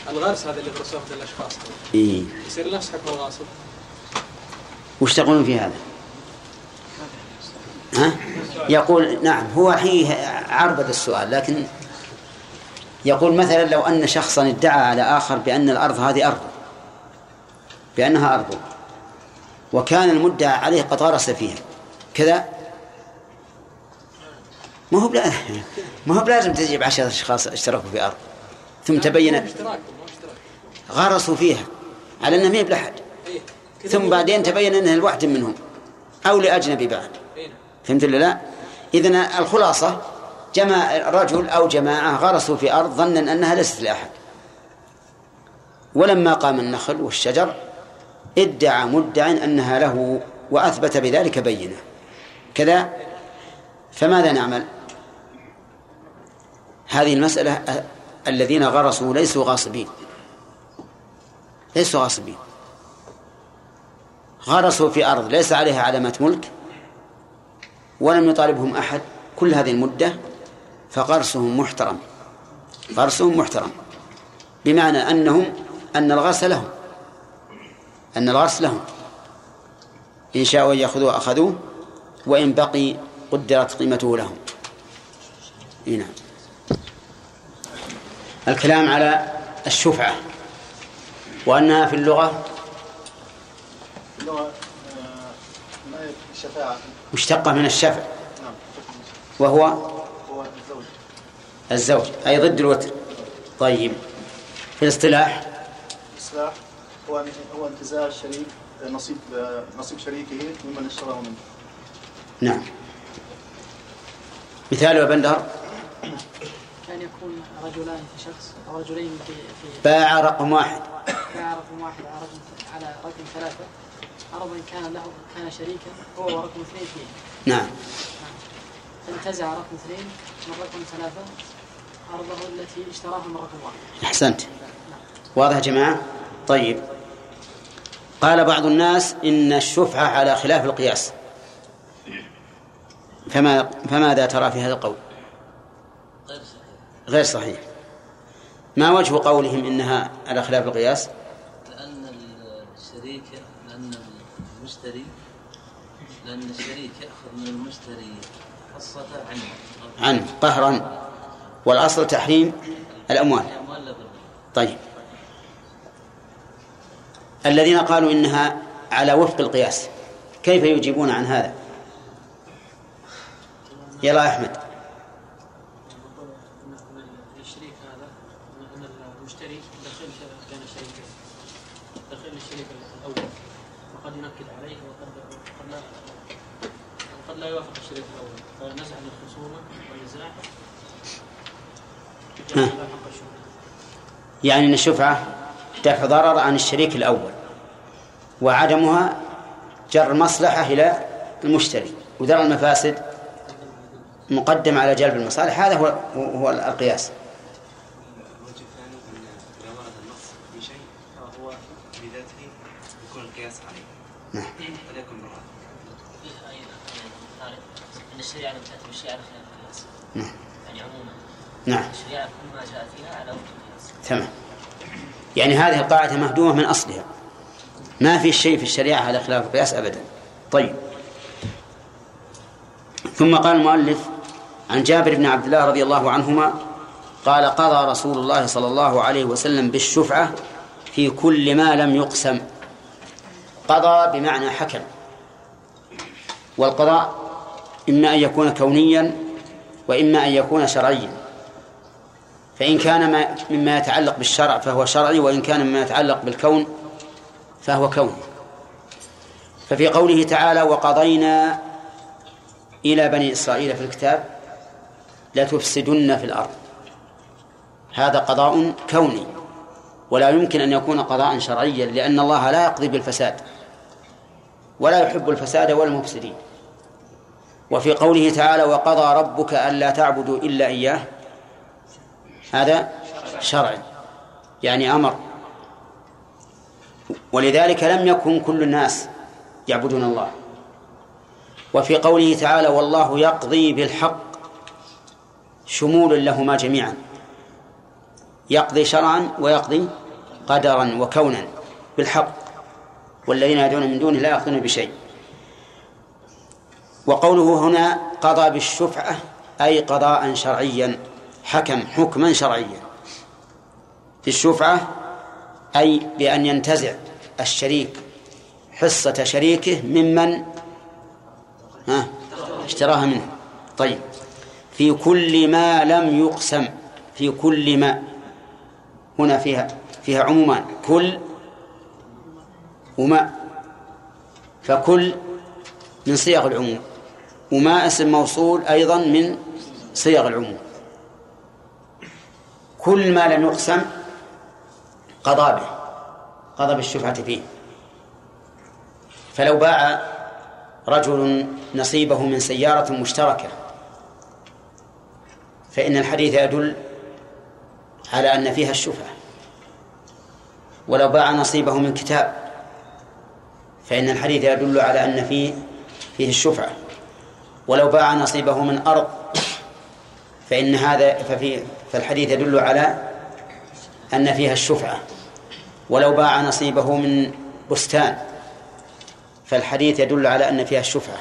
الغرس هذا اللي غرسوه مثل الأشخاص. إيه. يصير نفس حكم الغاصب وش تقولون في هذا؟ ها؟ يقول نعم هو حيه عربد السؤال لكن يقول مثلا لو أن شخصا ادعى على آخر بأن الأرض هذه أرض بأنها أرض وكان المدعى عليه قد غرس فيها كذا ما هو بلا ما هو بلازم تجيب عشرة أشخاص اشتركوا في أرض ثم تبين غرسوا فيها على أنها ما هي بلحد إيه. ثم بعدين تبين أنها لواحد منهم أو لأجنبي بعد. فهمت ولا لا؟ إذن الخلاصة جمع رجل أو جماعة غرسوا في أرض ظنا أنها ليست لأحد. ولما قام النخل والشجر ادعى مدع أنها له وأثبت بذلك بينة. كذا؟ فماذا نعمل؟ هذه المسألة الذين غرسوا ليسوا غاصبين. ليسوا غاصبين. غرسوا في أرض ليس عليها علامة ملك. ولم يطالبهم أحد كل هذه المدة فغرسهم محترم غرسهم محترم بمعنى أنهم أن الغرس لهم أن الغرس لهم إن شاءوا أن يأخذوه أخذوه وإن بقي قدرت قيمته لهم. إي نعم. الكلام على الشفعة وأنها في اللغة؟ اللغة آه، الشفاعة؟ مشتقة من الشفع. نعم وهو هو الزوج الزوج أي ضد الوتر. طيب. في الاصطلاح؟ الإصلاح هو هو انتزاع الشريك نصيب نصيب شريكه ممن اشتراه منه. نعم. مثال يا بندر. كان يكون رجلان في شخص أو رجلين في في باع رقم واحد. باع رقم واحد على رقم على رقم ثلاثة. إن كان له كان شريكا هو ورقم اثنين فيه. نعم. فانتزع رقم اثنين من رقم ثلاثة عرضه التي اشتراها من رقم واحد. أحسنت. واضح يا جماعة؟ طيب. قال بعض الناس إن الشفعة على خلاف القياس. فما فماذا ترى في هذا القول؟ غير صحيح. غير صحيح. ما وجه قولهم إنها على خلاف القياس لأن الشريك لأن المشتري لأن الشريك يأخذ من المشتري حصته عنه. عنه قهرا. والأصل تحريم الأموال. طيب. الذين قالوا إنها على وفق القياس كيف يجيبون عن هذا؟ يلا أحمد الشريك هذا ان المشتري دخل كان شريكا دخل الشريك الأول وقد ينكد عليه وقد قد لا وقد لا يوافق الشريك الأول فنزع من الخصومه والنزاع ها. يعني أن الشفعة دفع ضرر عن الشريك الأول وعدمها جر مصلحة إلى المشتري ودرء المفاسد مقدم على جلب المصالح. هذا هو هو القياس. الوجه الثاني أن إذا ورد النص في شيء فهو بذاته يكون القياس عليه نعم. الشريعه كل ما جاء فيها على وجه تمام. يعني هذه القاعدة مهدومة من أصلها. ما في شيء في الشريعة على خلاف القياس أبدا. طيب. ثم قال المؤلف عن جابر بن عبد الله رضي الله عنهما قال قضى رسول الله صلى الله عليه وسلم بالشفعة في كل ما لم يقسم. قضى بمعنى حكم. والقضاء إما أن يكون كونيا وإما أن يكون شرعيا. فإن كان ما مما يتعلق بالشرع فهو شرعي وإن كان مما يتعلق بالكون فهو كوني ففي قوله تعالى وقضينا إلى بني إسرائيل في الكتاب لتفسدن في الأرض. هذا قضاء كوني ولا يمكن أن يكون قضاء شرعيا لأن الله لا يقضي بالفساد ولا يحب الفساد والمفسدين. وفي قوله تعالى وقضى ربك ألا تعبدوا إلا إياه. هذا شرعي يعني أمر. ولذلك لم يكن كل الناس يعبدون الله. وفي قوله تعالى والله يقضي بالحق شمول لهما جميعا. يقضي شرعا ويقضي قدرا وكونا بالحق. والذين يدعون من دونه لا يقضون بشيء. وقوله هنا قضى بالشفعة أي قضاء شرعيا. حكم حكما شرعيا في الشفعة أي بأن ينتزع الشريك حصة شريكه ممن؟ ها؟ اشتراها منه. طيب. في كل ما لم يقسم في كل ما. هنا فيها فيها عمومان. كل وما. فكل من صيغ العموم. وما اسم موصول أيضا من صيغ العموم. كل ما لم يقسم قضى به قضى بالشفعة فيه. فلو باع رجل نصيبه من سيارة مشتركة فإن الحديث يدل على أن فيها الشفعة ولو باع نصيبه من كتاب فإن الحديث يدل على أن فيه فيه الشفعة ولو باع نصيبه من أرض فإن هذا ففي فالحديث يدل على أن فيها الشفعة ولو باع نصيبه من بستان فالحديث يدل على أن فيها الشفعة.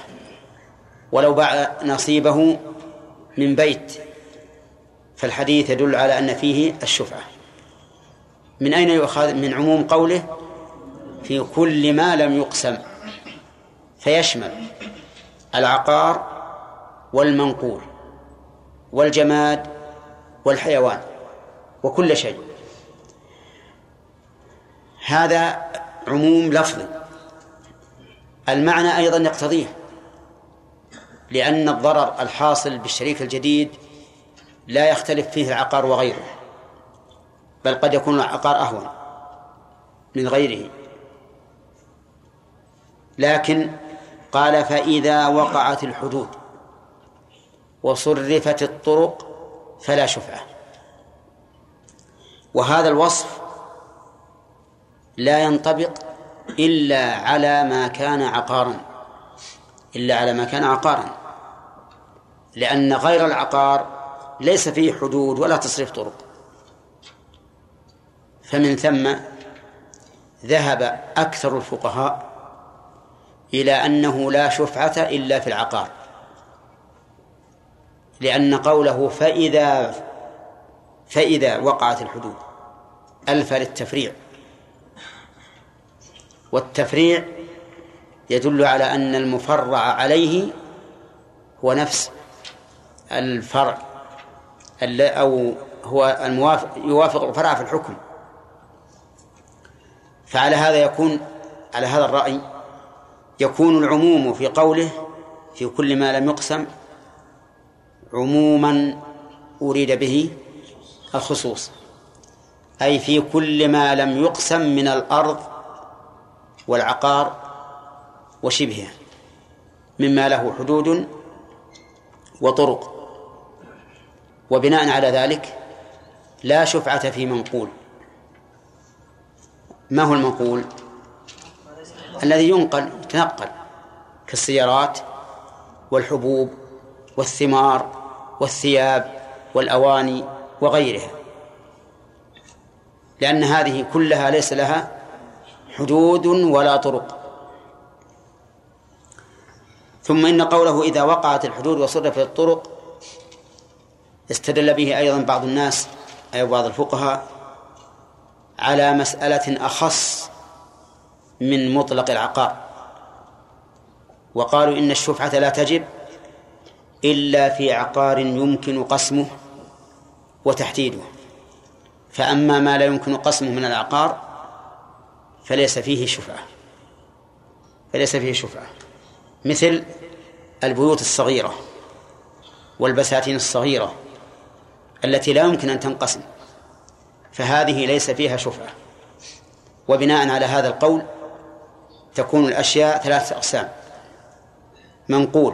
ولو باع نصيبه من بيت فالحديث يدل على أن فيه الشفعة. من أين يؤخذ؟ من عموم قوله في كل ما لم يقسم فيشمل العقار والمنقول والجماد والحيوان وكل شيء. هذا عموم لفظي المعنى أيضا يقتضيه لأن الضرر الحاصل بالشريك الجديد لا يختلف فيه العقار وغيره بل قد يكون العقار أهون من غيره. لكن قال فإذا وقعت الحدود وصرفت الطرق فلا شفعة. وهذا الوصف لا ينطبق إلا على ما كان عقارا. إلا على ما كان عقارا. لأن غير العقار ليس فيه حدود ولا تصريف طرق. فمن ثم ذهب أكثر الفقهاء إلى أنه لا شفعة إلا في العقار. لأن قوله فإذا فإذا وقعت الحدود ألف للتفريع. والتفريع يدل على أن المفرع عليه هو نفس الفرع أو هو الموافق يوافق الفرع في الحكم. فعلى هذا يكون على هذا الرأي يكون العموم في قوله في كل ما لم يقسم عموما أريد به الخصوص. أي في كل ما لم يقسم من الأرض والعقار وشبهها مما له حدود وطرق. وبناء على ذلك لا شفعة في منقول ما هو المنقول؟ الذي ينقل يتنقل كالسيارات والحبوب والثمار والثياب والأواني وغيرها. لأن هذه كلها ليس لها حدود ولا طرق. ثم إن قوله إذا وقعت الحدود وصرفت الطرق استدل به أيضا بعض الناس أي بعض الفقهاء على مسألة أخص من مطلق العقار. وقالوا إن الشفعة لا تجب إلا في عقار يمكن قسمه وتحديده. فأما ما لا يمكن قسمه من العقار فليس فيه شفعة. فليس فيه شفعة. مثل البيوت الصغيرة والبساتين الصغيرة التي لا يمكن أن تنقسم فهذه ليس فيها شفعة. وبناء على هذا القول تكون الأشياء ثلاثة أقسام. منقول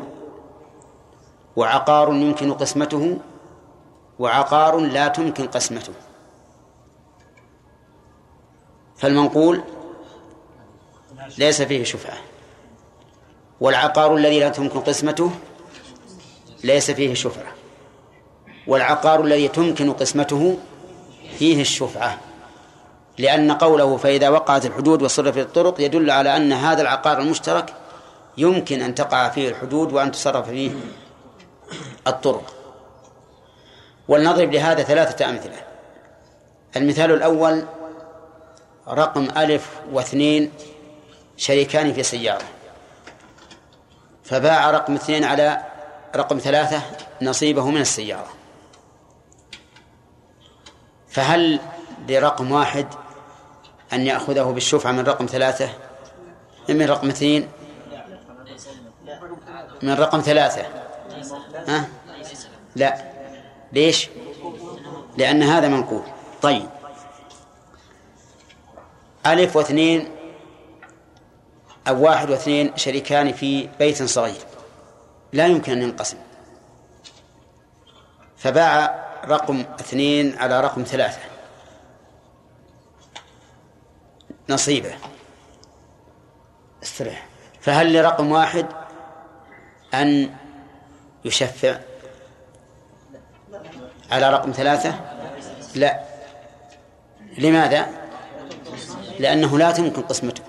وعقار يمكن قسمته وعقار لا تمكن قسمته. فالمنقول ليس فيه شفعة والعقار الذي لا تمكن قسمته ليس فيه شفعة والعقار الذي تمكن قسمته فيه الشفعة. لأن قوله فإذا وقعت الحدود وصرفت الطرق يدل على أن هذا العقار المشترك يمكن أن تقع فيه الحدود وأن تصرف فيه الطرق. ولنضرب لهذا ثلاثة أمثلة. المثال الأول رقم ألف واثنين شريكان في سيارة. فباع رقم اثنين على رقم ثلاثة نصيبه من السيارة. فهل لرقم واحد أن يأخذه بالشفعة من رقم ثلاثة؟ من رقم اثنين؟ من رقم ثلاثة. ها؟ لا. ليش؟ لأن هذا منقول. طيب. ألف واثنين أو واحد واثنين شريكان في بيت صغير. لا يمكن أن ينقسم. فباع رقم اثنين على رقم ثلاثة. نصيبه. استريح. فهل لرقم واحد أن يشفع؟ على رقم ثلاثة؟ لا. لماذا؟ لأنه لا تمكن قسمته.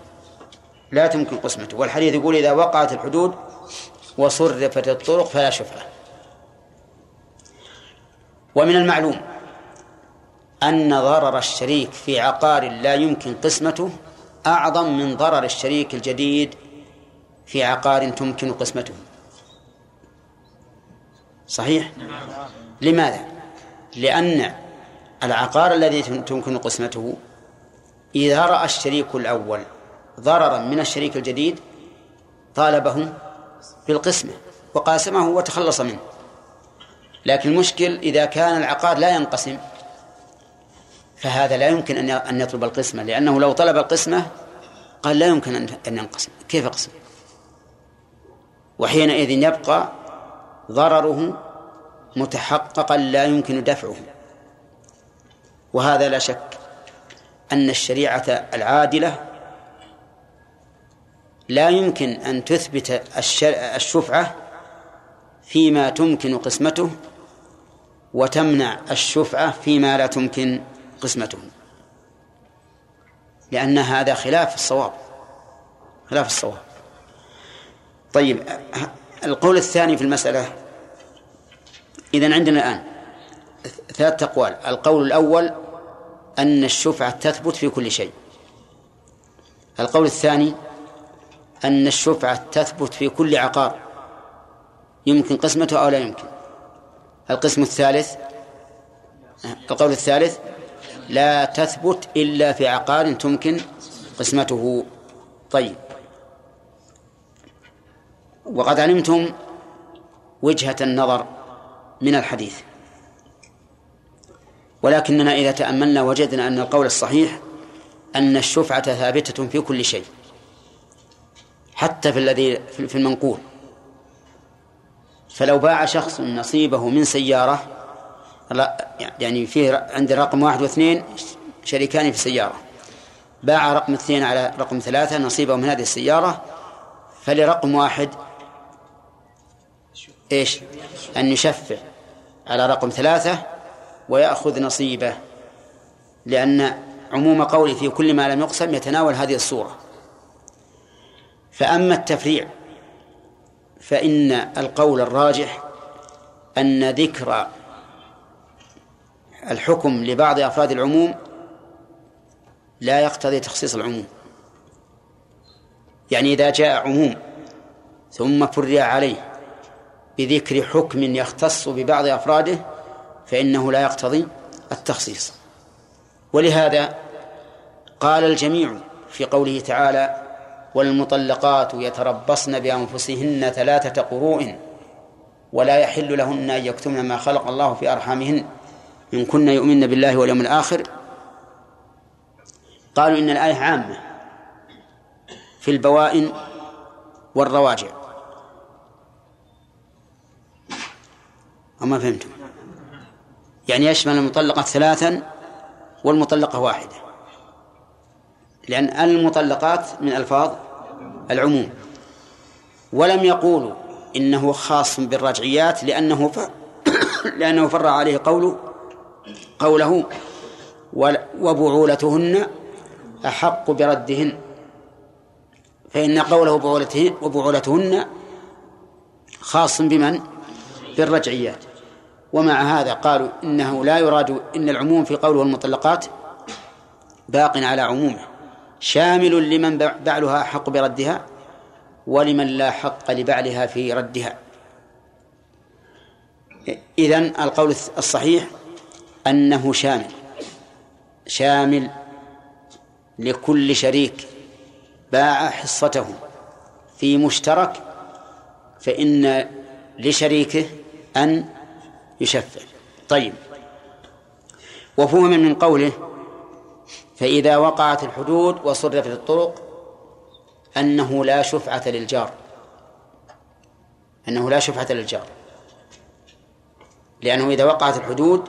لا تمكن قسمته. والحديث يقول إذا وقعت الحدود وصرفت الطرق فلا شفعة. ومن المعلوم أن ضرر الشريك في عقار لا يمكن قسمته أعظم من ضرر الشريك الجديد في عقار تمكن قسمته. صحيح؟ لماذا؟ لأن العقار الذي تمكن قسمته إذا رأى الشريك الأول ضررا من الشريك الجديد طالبه بالقسمة وقاسمه وتخلص منه. لكن المشكل إذا كان العقار لا ينقسم فهذا لا يمكن أن يطلب القسمة لأنه لو طلب القسمة قال لا يمكن أن ينقسم. كيف أقسم وحينئذ يبقى ضرره متحققا لا يمكن دفعه. وهذا لا شك أن الشريعة العادلة لا يمكن أن تثبت الشفعة فيما تمكن قسمته وتمنع الشفعة فيما لا تمكن قسمته. لأن هذا خلاف الصواب. خلاف الصواب. طيب القول الثاني في المسألة إذن عندنا الآن ثلاثة أقوال. القول الأول أن الشفعة تثبت في كل شيء. القول الثاني أن الشفعة تثبت في كل عقار يمكن قسمته أو لا يمكن. القسم الثالث القول الثالث لا تثبت إلا في عقار تمكن قسمته. طيب. وقد علمتم وجهة النظر من الحديث. ولكننا إذا تأملنا وجدنا أن القول الصحيح أن الشفعة ثابتة في كل شيء حتى في الذي في المنقول. فلو باع شخص نصيبه من سيارة يعني فيه عند رقم واحد واثنين شريكان في سيارة باع رقم اثنين على رقم ثلاثة نصيبه من هذه السيارة فلرقم واحد إيش؟ أن يشفع. على رقم ثلاثة ويأخذ نصيبه لأن عموم قوله في كل ما لم يقسم يتناول هذه الصورة. فأما التفريع فإن القول الراجح أن ذكر الحكم لبعض أفراد العموم لا يقتضي تخصيص العموم. يعني إذا جاء عموم ثم فرع عليه بذكر حكم يختص ببعض أفراده فإنه لا يقتضي التخصيص. ولهذا قال الجميع في قوله تعالى والمطلقات يتربصن بأنفسهن ثلاثة قروء ولا يحل لهن أن يكتمن ما خلق الله في أرحامهن إن كن يؤمن بالله واليوم الآخر. قالوا إن الآية عامة في البوائن والرواجع. أما فهمتم. يعني يشمل المطلقة ثلاثا والمطلقة واحدة. لأن المطلقات من ألفاظ العموم. ولم يقولوا إنه خاص بالرجعيات لأنه ف... لأنه فرع عليه قوله قوله وبعولتهن أحق بردهن. فإن قوله بعولتهن وبعولتهن خاص بمن؟ بالرجعيات. ومع هذا قالوا إنه لا يراد إن العموم في قوله المطلقات باق على عمومه شامل لمن بعلها حق بردها ولمن لا حق لبعلها في ردها. إذن القول الصحيح أنه شامل شامل لكل شريك باع حصته في مشترك فإن لشريكه أن يشفع. طيب. وفهم من قوله فإذا وقعت الحدود وصرفت الطرق أنه لا شفعة للجار. أنه لا شفعة للجار. لأنه إذا وقعت الحدود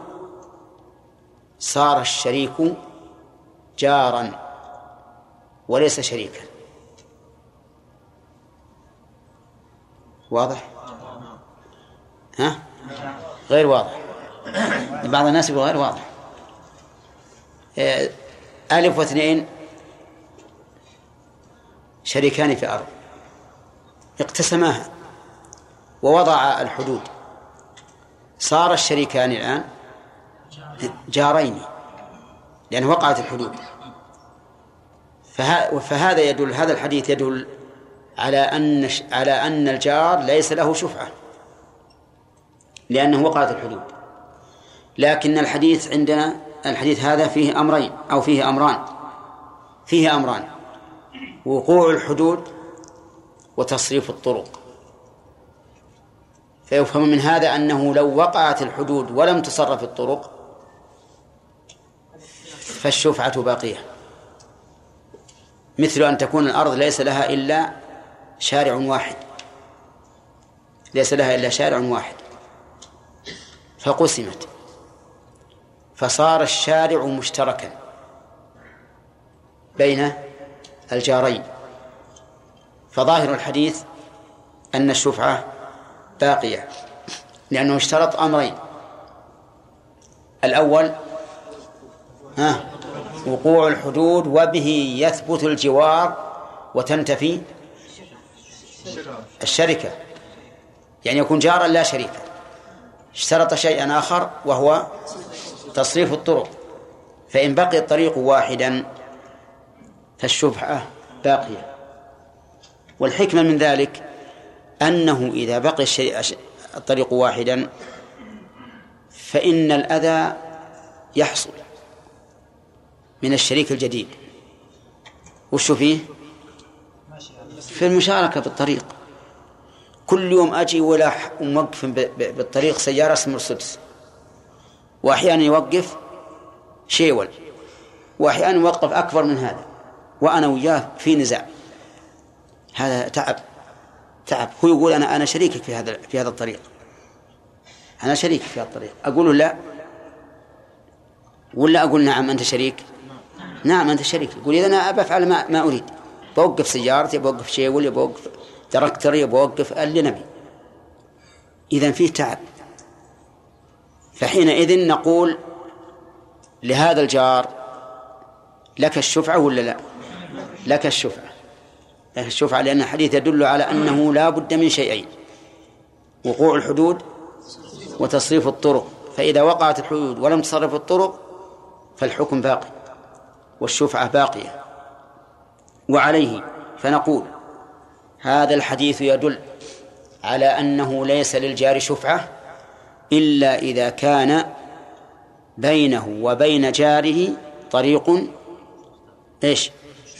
صار الشريك جارا وليس شريكا. واضح؟ ها؟ غير واضح. بعض الناس يقول غير واضح. إيه، ألف واثنين شريكان في أرض. اقتسماها. ووضع الحدود. صار الشريكان الآن جارين لأن وقعت الحدود. فهذا يدل هذا الحديث يدل على أن على أن الجار ليس له شفعة. لأنه وقعت الحدود. لكن الحديث عندنا الحديث هذا فيه أمرين أو فيه أمران. فيه أمران. وقوع الحدود وتصريف الطرق. فيفهم من هذا أنه لو وقعت الحدود ولم تصرف الطرق فالشفعة باقية. مثل أن تكون الأرض ليس لها إلا شارع واحد. ليس لها إلا شارع واحد. فقسمت. فصار الشارع مشتركا بين الجارين. فظاهر الحديث أن الشفعة باقية لأنه اشترط أمرين. الأول ها وقوع الحدود وبه يثبت الجوار وتنتفي الشركة. يعني يكون جارا لا شريكا. اشترط شيئا آخر وهو تصريف الطرق. فإن بقي الطريق واحدا فالشفعة باقية. والحكمة من ذلك أنه إذا بقي الشيء الطريق واحدا فإن الأذى يحصل من الشريك الجديد. وش فيه؟ في المشاركة بالطريق كل يوم أجي ولا موقف بالطريق سيارة اسم مرسيدس. وأحيانا يوقف شيول. وأحيانا يوقف أكبر من هذا. وأنا وياه في نزاع. هذا تعب. تعب. هو يقول أنا أنا شريكك في هذا في هذا الطريق. أنا شريك في هذا الطريق. أقول له لا. ولا أقول نعم أنت شريك؟ نعم أنت شريك. يقول إذا أنا بفعل ما, ما أريد. بوقف سيارتي بوقف شيء ولا بوقف تركتري بوقف اللي نبي. إذا فيه تعب. فحينئذ نقول لهذا الجار لك الشفعة ولا لا؟ لك الشفعة لك الشفعة لأن الحديث يدل على أنه لا بد من شيئين. وقوع الحدود وتصريف الطرق. فإذا وقعت الحدود ولم تصرف الطرق فالحكم باقي والشفعة باقية. وعليه فنقول هذا الحديث يدل على أنه ليس للجار شفعة إلا إذا كان بينه وبين جاره طريق إيش؟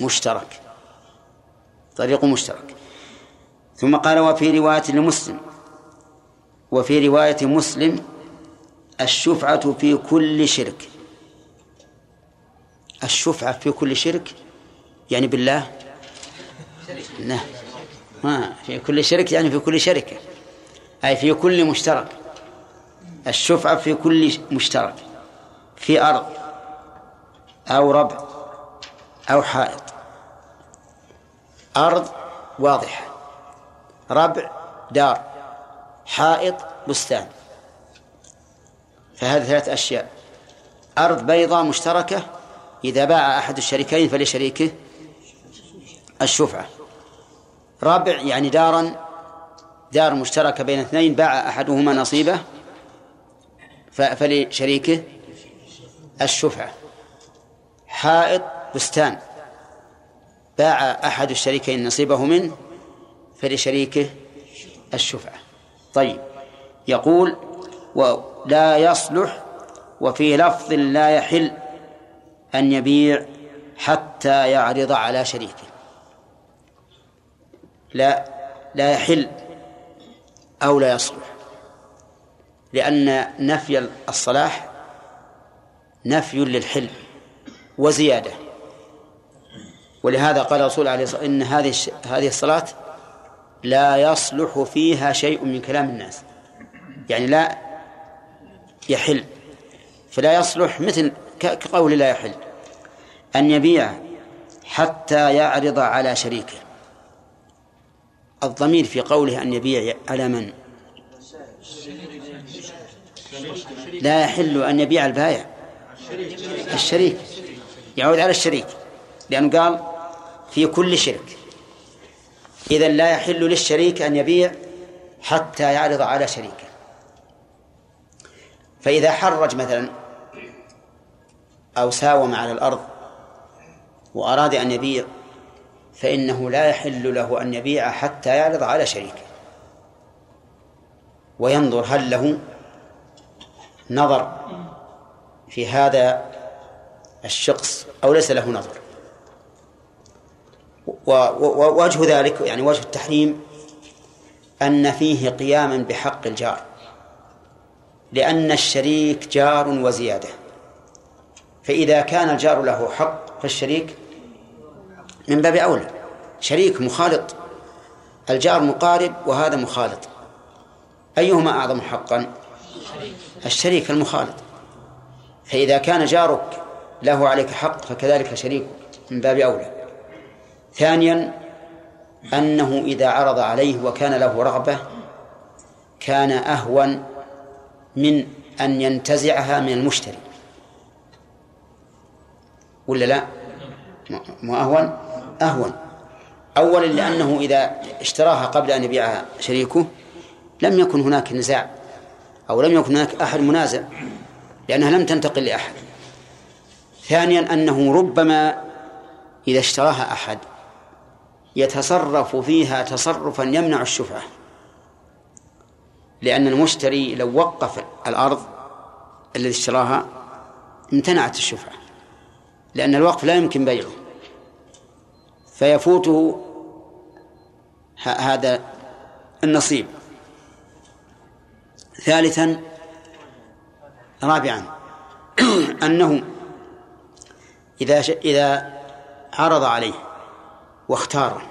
مشترك. طريق مشترك. ثم قال وفي رواية لمسلم وفي رواية مسلم الشفعة في كل شرك. الشفعة في كل شرك يعني بالله؟ لا ما في كل شرك يعني في كل شركة. أي في كل مشترك. الشفعة في كل مشترك. في أرض أو ربع أو حائط. أرض واضحة. ربع دار. حائط بستان. فهذه ثلاث أشياء. أرض بيضاء مشتركة. إذا باع أحد الشريكين فلشريكه الشفعة. رابع يعني دارا دار مشتركة بين اثنين باع أحدهما نصيبه فلشريكه الشفعة. حائط بستان. باع أحد الشريكين نصيبه منه فلشريكه الشفعة. طيب يقول ولا يصلح وفي لفظ لا يحل أن يبيع حتى يعرض على شريكه. لا لا يحل أو لا يصلح. لأن نفي الصلاح نفي للحل وزيادة. ولهذا قال الرسول عليه الصلاة إن هذه هذه الصلاة لا يصلح فيها شيء من كلام الناس. يعني لا يحل. فلا يصلح مثل كقول لا يحل. أن يبيع حتى يعرض على شريكه. الضمير في قوله أن يبيع على من؟ لا يحل أن يبيع البائع. الشريك. يعود على الشريك. لأنه قال في كل شرك. إذا لا يحل للشريك أن يبيع حتى يعرض على شريكه. فإذا حرج مثلا أو ساوم على الأرض وأراد أن يبيع فإنه لا يحل له أن يبيع حتى يعرض على شريكه. وينظر هل له نظر في هذا الشخص أو ليس له نظر. ووجه ذلك يعني وجه التحريم أن فيه قياما بحق الجار. لأن الشريك جار وزيادة. فإذا كان الجار له حق فالشريك من باب أولى. شريك مخالط. الجار مقارب وهذا مخالط. أيهما أعظم حقا؟ الشريك المخالط. فإذا كان جارك له عليك حق فكذلك شريكك. من باب أولى. ثانيا أنه إذا عرض عليه وكان له رغبة كان أهون من أن ينتزعها من المشتري. ولا لا؟ مو أهون؟ أهون. أولا لأنه إذا اشتراها قبل أن يبيعها شريكه لم يكن هناك نزاع أو لم يكن هناك أحد منازع لأنها لم تنتقل لأحد. ثانيا أنه ربما إذا اشتراها أحد يتصرف فيها تصرفا يمنع الشفعة لأن المشتري لو وقف الأرض الذي اشتراها امتنعت الشفعة لأن الوقف لا يمكن بيعه. فيفوته هذا النصيب. ثالثا رابعا أنه إذا إذا عرض عليه واختاره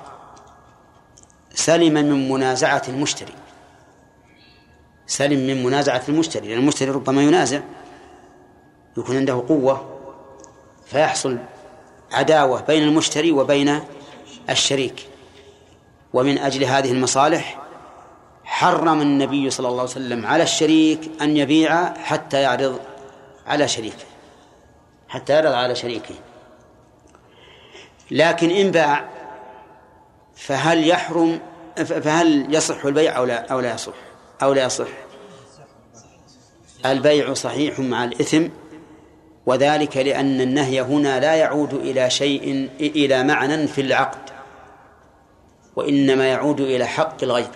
سلم من منازعة المشتري. سلم من منازعة المشتري لأن المشتري ربما ينازع يكون عنده قوة فيحصل عداوة بين المشتري وبين الشريك. ومن أجل هذه المصالح حرم النبي صلى الله عليه وسلم على الشريك أن يبيع حتى يعرض على شريكه. حتى يعرض على شريكه. لكن إن باع فهل يحرم فهل يصح البيع أو لا أو لا يصح؟ أو لا يصح. البيع صحيح مع الإثم وذلك لأن النهي هنا لا يعود إلى شيء إلى معنى في العقد. وإنما يعود إلى حق الغير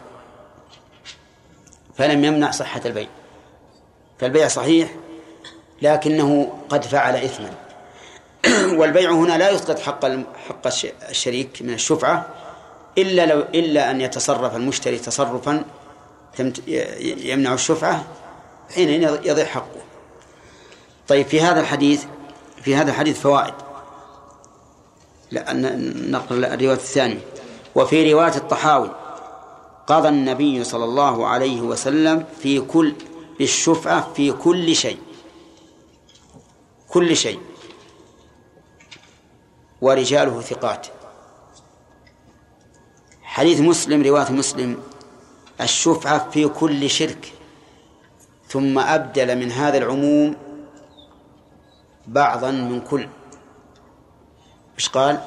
فلم يمنع صحة البيع. فالبيع صحيح لكنه قد فعل إثما. والبيع هنا لا يسقط حق حق الشريك من الشفعة إلا لو إلا أن يتصرف المشتري تصرفا يمنع الشفعة حين يضيع حقه. طيب في هذا الحديث في هذا الحديث فوائد. لا نقرأ الرواية الثانية. وفي رواية الطحاوي قضى النبي صلى الله عليه وسلم في كل بالشفعة في كل شيء. كل شيء. ورجاله ثقات. حديث مسلم رواية مسلم الشفعة في كل شرك. ثم أبدل من هذا العموم بعضا من كل. إيش قال؟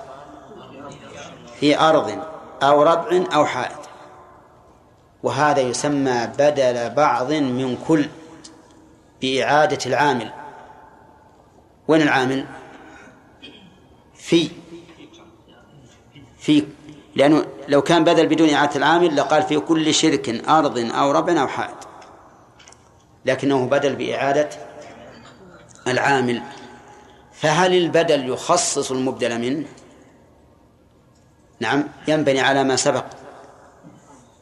في أرض. أو ربع أو حائط وهذا يسمى بدل بعض من كل بإعادة العامل. وين العامل؟ في في لأنه لو كان بدل بدون إعادة العامل لقال في كل شرك أرض أو ربع أو حائط لكنه بدل بإعادة العامل. فهل البدل يخصص المبدل منه؟ نعم ينبني على ما سبق.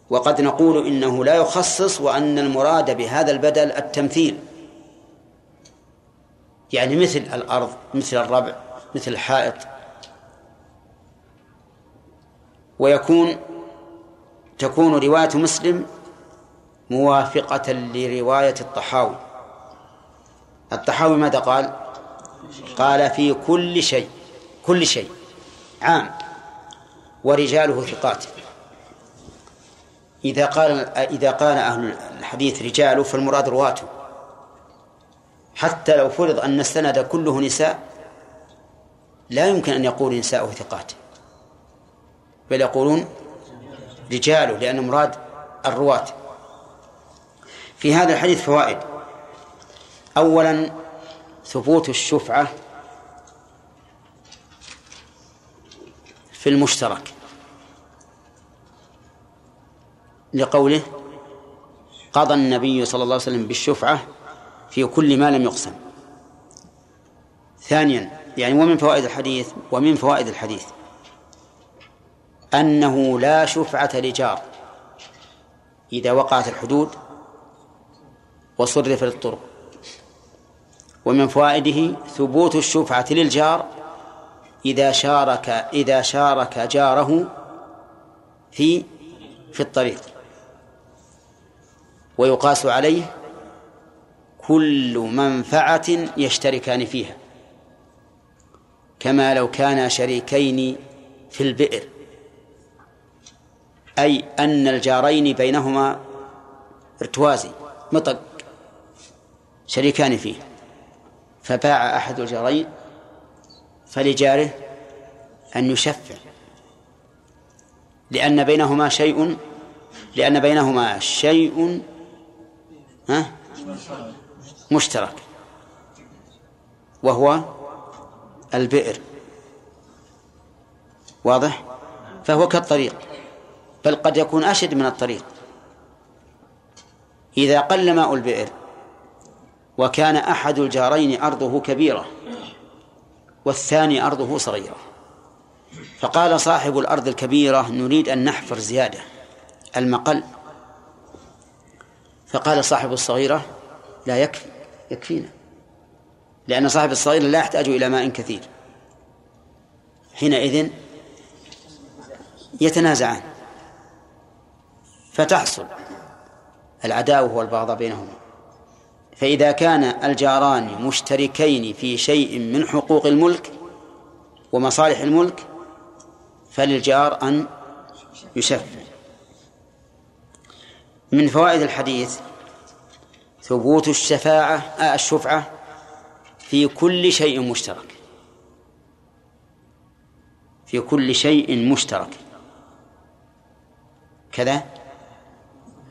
وقد نقول إنه لا يخصص وأن المراد بهذا البدل التمثيل. يعني مثل الأرض مثل الربع مثل الحائط. ويكون تكون رواية مسلم موافقة لرواية الطحاوي. الطحاوي ماذا قال؟ قال في كل شيء كل شيء عام. ورجاله ثقات إذا قال إذا قال أهل الحديث رجاله فالمراد رواته حتى لو فرض أن السند كله نساء لا يمكن أن يقول نساءه ثقات. بل يقولون رجاله لأن مراد الرواة. في هذا الحديث فوائد. أولا ثبوت الشفعة في المشترك. لقوله قضى النبي صلى الله عليه وسلم بالشفعة في كل ما لم يقسم. ثانيا يعني ومن فوائد الحديث ومن فوائد الحديث أنه لا شفعة لجار إذا وقعت الحدود وصرفت الطرق. ومن فوائده ثبوت الشفعة للجار إذا شارك إذا شارك جاره في في الطريق. ويقاس عليه كل منفعة يشتركان فيها كما لو كانا شريكين في البئر أي أن الجارين بينهما ارتوازي مطق شريكان فيه. فباع أحد الجارين فلجاره أن يشفع لأن بينهما شيء لأن بينهما شيء ها؟ مشترك. وهو البئر. واضح؟ فهو كالطريق. بل قد يكون أشد من الطريق. إذا قل ماء البئر وكان أحد الجارين أرضه كبيرة والثاني أرضه صغيرة. فقال صاحب الأرض الكبيرة نريد أن نحفر زيادة. المقل فقال صاحب الصغيرة لا يكفي يكفينا. لأن صاحب الصغيرة لا يحتاج إلى ماء كثير. حينئذ يتنازعان. فتحصل العداوة والبغضاء بينهما. فإذا كان الجاران مشتركين في شيء من حقوق الملك ومصالح الملك فللجار أن يشفع. من فوائد الحديث ثبوت الشفاعة آه الشفعة في كل شيء مشترك. في كل شيء مشترك. كذا؟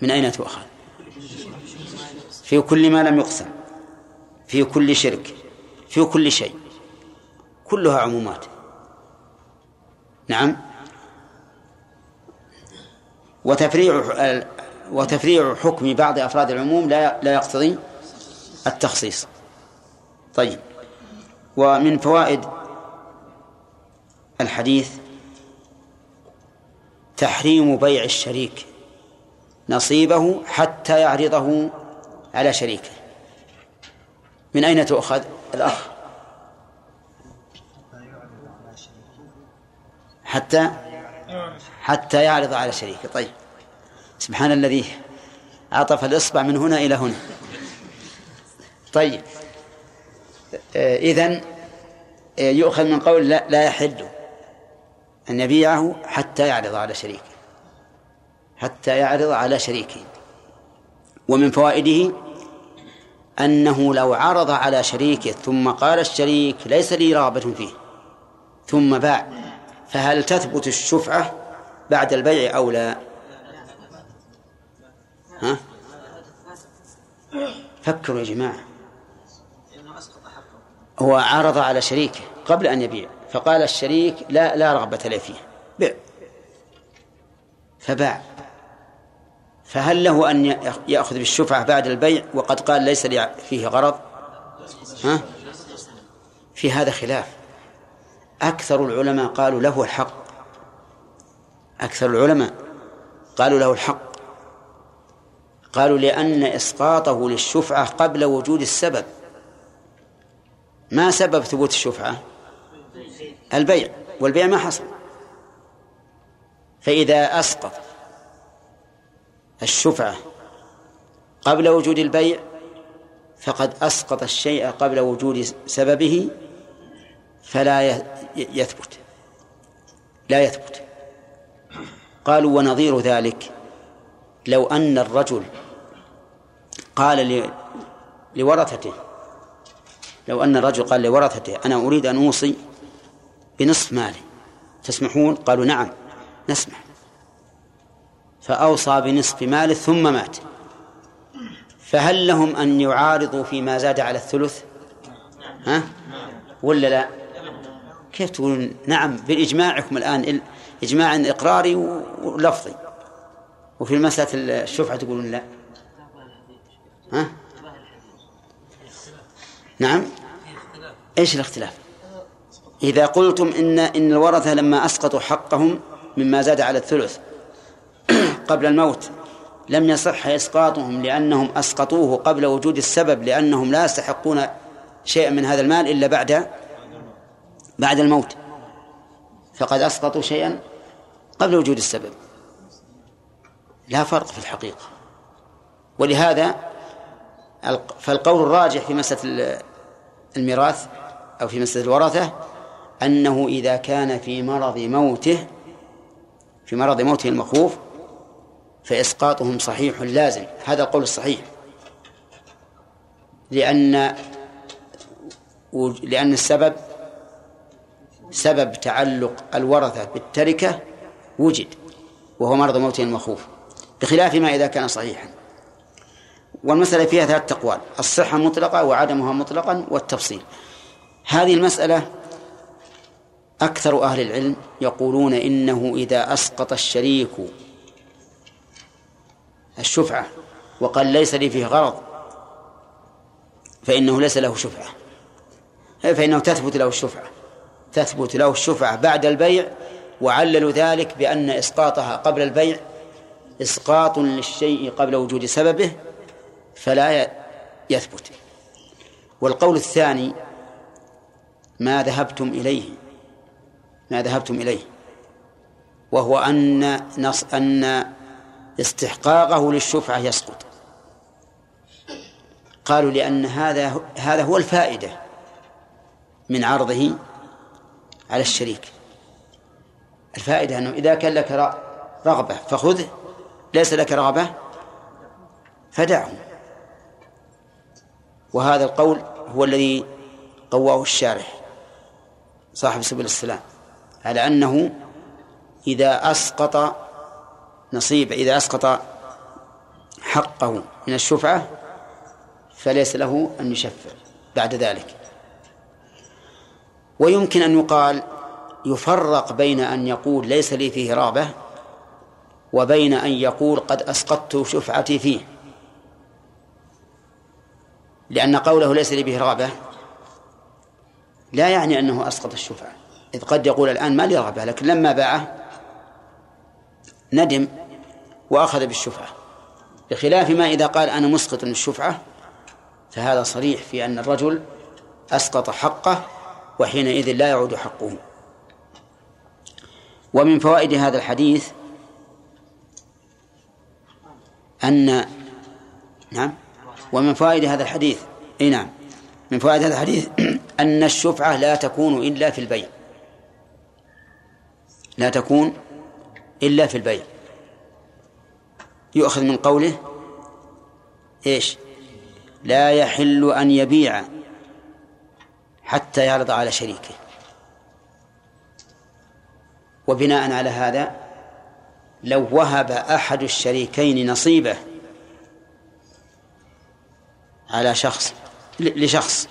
من أين تؤخذ؟ في كل ما لم يقسم. في كل شرك. في كل شيء. كلها عمومات. نعم. وتفريع وتفريع حكم بعض أفراد العموم لا لا يقتضي التخصيص. طيب. ومن فوائد الحديث تحريم بيع الشريك نصيبه حتى يعرضه على شريكه. من أين تؤخذ الأخ؟ حتى حتى يعرض على شريكه. طيب. سبحان الذي عطف الإصبع من هنا إلى هنا. طيب. إذن يؤخذ من قول لا, لا يحل أن يبيعه حتى يعرض على شريكه حتى يعرض على شريكه ومن فوائده أنه لو عرض على شريكه ثم قال الشريك ليس لي رغبة فيه ثم باع فهل تثبت الشفعة بعد البيع أو لا؟ ها؟ فكروا يا جماعة. هو عرض على شريكه قبل أن يبيع فقال الشريك لا لا رغبة لي فيه. بيع. فباع. فهل له أن يأخذ بالشفعة بعد البيع؟ وقد قال ليس لي فيه غرض. ها؟ في هذا خلاف. أكثر العلماء قالوا له الحق. أكثر العلماء قالوا له الحق. قالوا لأن إسقاطه للشفعة قبل وجود السبب. ما سبب ثبوت الشفعة؟ البيع والبيع ما حصل. فإذا أسقط الشفعة قبل وجود البيع فقد أسقط الشيء قبل وجود سببه فلا يثبت. لا يثبت. قالوا ونظير ذلك لو أن الرجل قال لورثته. لو أن الرجل قال لورثته أنا أريد أن أوصي بنصف مالي. تسمحون؟ قالوا نعم نسمح. فأوصى بنصف ماله ثم مات. فهل لهم أن يعارضوا فيما زاد على الثلث؟ ها؟ ولا لا؟ كيف تقولون نعم؟ بإجماعكم الآن إجماع إقراري ولفظي. وفي مسألة الشفعة تقولون؟ لا. ها؟ نعم. إيش الاختلاف؟ إذا قلتم إن إن الورثة لما أسقطوا حقهم مما زاد على الثلث قبل الموت لم يصح إسقاطهم لأنهم أسقطوه قبل وجود السبب لأنهم لا يستحقون شيئا من هذا المال إلا بعد بعد الموت. فقد أسقطوا شيئا قبل وجود السبب. لا فرق في الحقيقة. ولهذا فالقول الراجح في مسألة الميراث أو في مسألة الورثة أنه إذا كان في مرض موته في مرض موته المخوف فإسقاطهم صحيح لازم. هذا القول الصحيح. لأن لأن السبب سبب تعلق الورثة بالتركة وجد وهو مرض موته المخوف بخلاف ما إذا كان صحيحا. والمسألة فيها ثلاث أقوال الصحة مطلقة وعدمها مطلقا والتفصيل. هذه المسألة أكثر أهل العلم يقولون إنه إذا أسقط الشريك الشفعة وقال ليس لي فيه غرض فإنه ليس له شفعة. فإنه تثبت له الشفعة تثبت له الشفعة بعد البيع وعللوا ذلك بأن إسقاطها قبل البيع إسقاط للشيء قبل وجود سببه فلا يثبت. والقول الثاني ما ذهبتم إليه. ما ذهبتم إليه. وهو أن نص أن استحقاقه للشفعة يسقط. قالوا لأن هذا هذا هو الفائدة من عرضه على الشريك. الفائدة أنه إذا كان لك رغبة فخذه ليس لك رغبة فدعه. وهذا القول هو الذي قواه الشارح صاحب سبل السلام على أنه إذا أسقط نصيب إذا أسقط حقه من الشفعة فليس له أن يشفع بعد ذلك. ويمكن أن يقال يفرق بين أن يقول ليس لي فيه رغبة وبين أن يقول قد أسقطت شفعتي فيه. لأن قوله ليس لي به رغبة لا يعني أنه أسقط الشفعة إذ قد يقول الآن ما لي رغبة لكن لما باعه ندم وأخذ بالشفعة. بخلاف ما إذا قال أنا مسقط الشفعة فهذا صريح في أن الرجل أسقط حقه وحينئذ لا يعود حقه. ومن فوائد هذا الحديث أن نعم. ومن فوائد هذا الحديث إي نعم من فوائد هذا الحديث أن الشفعة لا تكون إلا في البيع. لا تكون إلا في البيع. يؤخذ من قوله إيش؟ لا يحل أن يبيع حتى يعرض على شريكه. وبناء على هذا لو وهب أحد الشريكين نصيبه على شخص لشخص.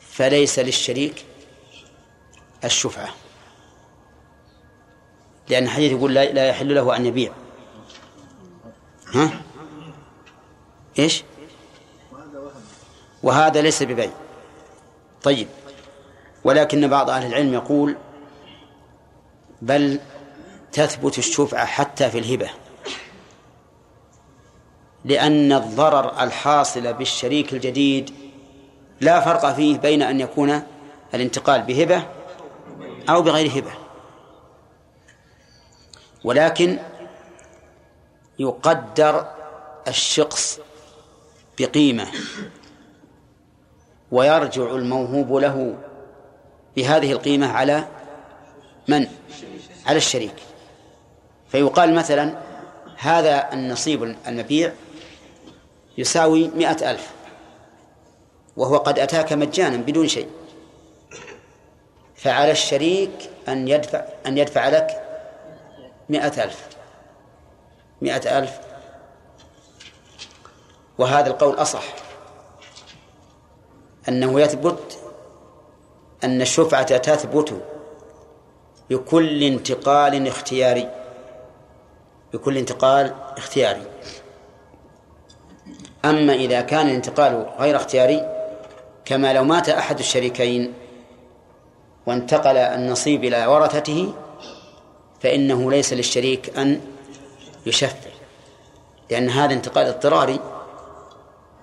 فليس للشريك الشفعة. لأن الحديث يقول لا يحل له أن يبيع. ها؟ إيش؟ وهذا ليس ببيع. طيب. ولكن بعض أهل العلم يقول بل تثبت الشفعة حتى في الهبة. لأن الضرر الحاصل بالشريك الجديد لا فرق فيه بين أن يكون الانتقال بهبة أو بغير هبة ولكن يقدر الشخص بقيمة ويرجع الموهوب له بهذه القيمة على من؟ على الشريك فيقال مثلا هذا النصيب المبيع يساوي مئة ألف. وهو قد أتاك مجانا بدون شيء. فعلى الشريك أن يدفع أن يدفع لك مئة ألف. مئة ألف. وهذا القول أصح. أنه يثبت أن الشفعة تثبت بكل انتقال اختياري. بكل انتقال اختياري. أما إذا كان الانتقال غير اختياري كما لو مات أحد الشريكين وانتقل النصيب إلى ورثته فإنه ليس للشريك أن يشفع. لأن هذا انتقال اضطراري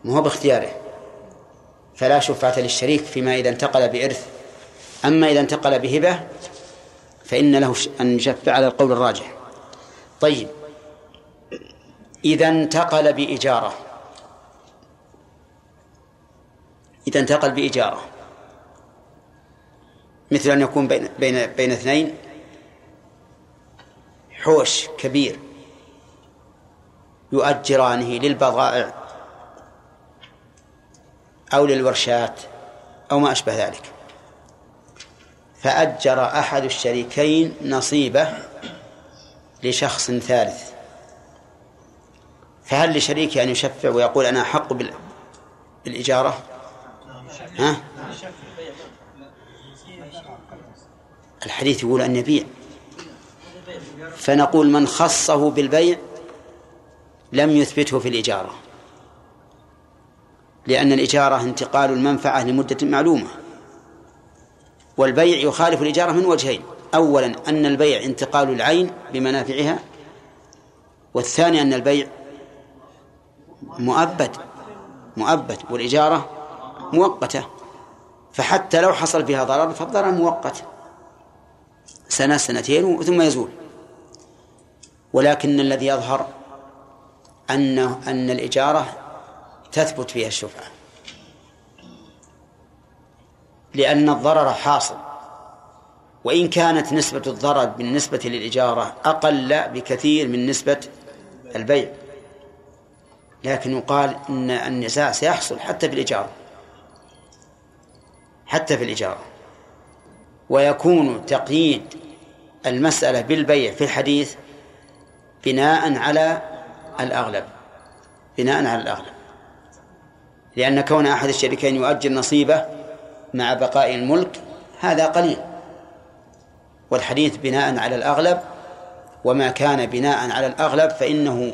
ما هو باختياره. فلا شفعة للشريك فيما إذا انتقل بإرث. أما إذا انتقل بهبة فإن له أن يشفع على القول الراجح. طيب إذا انتقل بإجارة. إذا انتقل بإجارة. مثل أن يكون بين بين بين اثنين. حوش كبير. يؤجرانه للبضائع أو للورشات أو ما أشبه ذلك. فأجر أحد الشريكين نصيبه لشخص ثالث. فهل لشريكه أن يشفع ويقول أنا أحق بال- بالإجارة؟ ها؟ الحديث يقول أن يبيع. فنقول من خصه بالبيع لم يثبته في الإجارة. لأن الإجارة انتقال المنفعة لمدة معلومة. والبيع يخالف الإجارة من وجهين. أولا أن البيع انتقال العين بمنافعها. والثاني أن البيع مؤبد. مؤبد. والإجارة مؤقتة. فحتى لو حصل فيها ضرر فالضرر مؤقت. سنة سنتين ثم يزول. ولكن الذي يظهر أن أن الإجارة تثبت فيها الشفعة لأن الضرر حاصل. وإن كانت نسبة الضرر بالنسبة للإجارة أقل بكثير من نسبة البيع. لكن يقال إن النزاع سيحصل حتى في الإجارة حتى في الإجارة. ويكون تقييد المسألة بالبيع في الحديث بناء على الأغلب بناء على الأغلب. لأن كون أحد الشريكين يؤجر نصيبه مع بقاء الملك هذا قليل. والحديث بناء على الأغلب وما كان بناء على الأغلب فإنه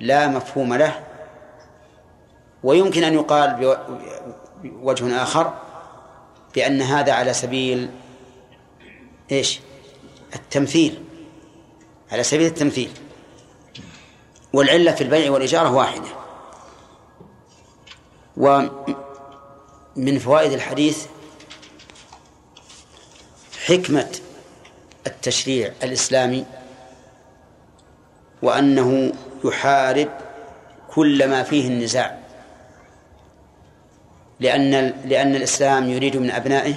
لا مفهوم له. ويمكن أن يقال بوجه آخر بأن هذا على سبيل إيش؟ التمثيل. على سبيل التمثيل. والعلة في البيع والإجارة واحدة. ومن فوائد الحديث حكمة التشريع الإسلامي وأنه يحارب كل ما فيه النزاع. لأن لأن الإسلام يريد من أبنائه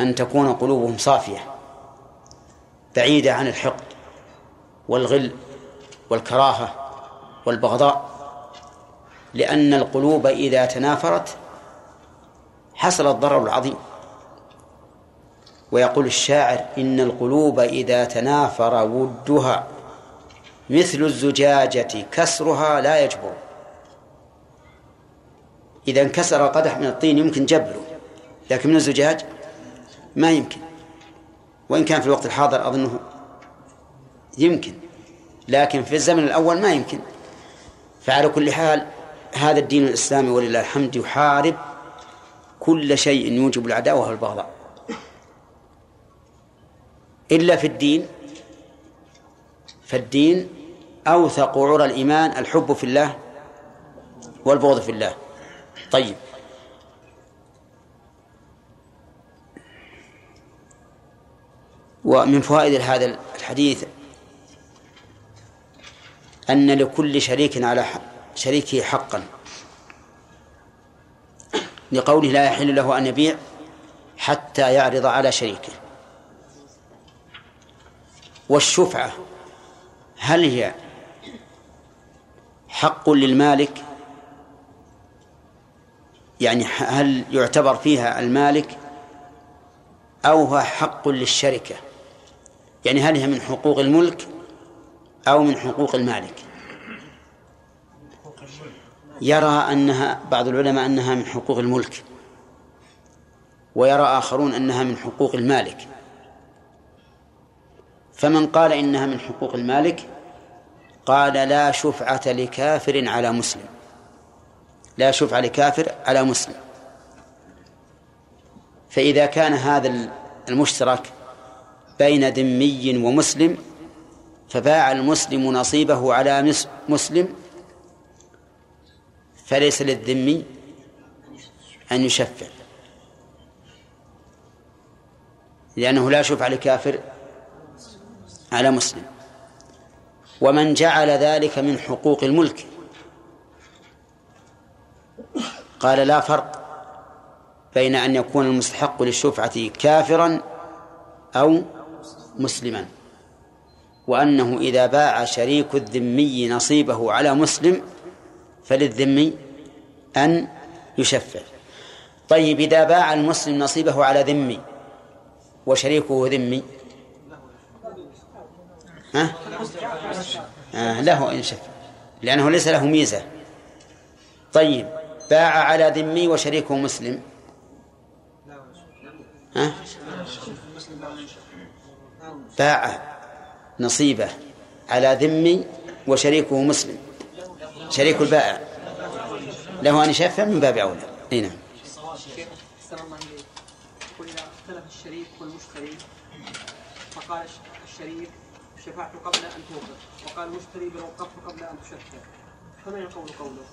أن تكون قلوبهم صافية بعيدة عن الحقد والغل والكراهة والبغضاء. لأن القلوب إذا تنافرت حصل الضرر العظيم. ويقول الشاعر إن القلوب إذا تنافر ودها مثل الزجاجة كسرها لا يجبر. إذا انكسر قدح من الطين يمكن جبره لكن من الزجاج ما يمكن. وإن كان في الوقت الحاضر أظنه يمكن لكن في الزمن الأول ما يمكن. فعلى كل حال هذا الدين الإسلامي ولله الحمد يحارب كل شيء يوجب العداوة والبغضاء. إلا في الدين فالدين أوثق عرى الإيمان الحب في الله والبغض في الله. طيب. ومن فوائد هذا الحديث أن لكل شريك على شريكه حقا. لقوله لا يحل له أن يبيع حتى يعرض على شريكه. والشفعة هل هي حق للمالك يعني هل يعتبر فيها المالك أو هو حق للشركة؟ يعني هل هي من حقوق الملك أو من حقوق المالك؟ يرى أنها بعض العلماء أنها من حقوق الملك ويرى آخرون أنها من حقوق المالك. فمن قال إنها من حقوق المالك قال لا شفعة لكافر على مسلم. لا شفعة لكافر على مسلم. فإذا كان هذا المشترك بين ذمي ومسلم فباع المسلم نصيبه على مسلم فليس للذمي أن يشفع. لأنه لا شفعة لكافر على مسلم. ومن جعل ذلك من حقوق الملك قال لا فرق بين أن يكون المستحق للشفعة كافرا أو مسلما وأنه إذا باع شريك الذمي نصيبه على مسلم فللذمي أن يشفع طيب إذا باع المسلم نصيبه على ذمي وشريكه ذمي ها؟ آه له إن شفع لأنه ليس له ميزة طيب باع على ذمي وشريكه مسلم. ها؟ باع نصيبه على ذمي وشريكه مسلم. شريك البائع. له أن يشفع من باب أولى. أي نعم. اختلف الشريك والمشتري فقال الش- الشريك شفعت قبل أن توقف. وقال المشتري بل وقفت قبل أن تشفع فما يقول قوله؟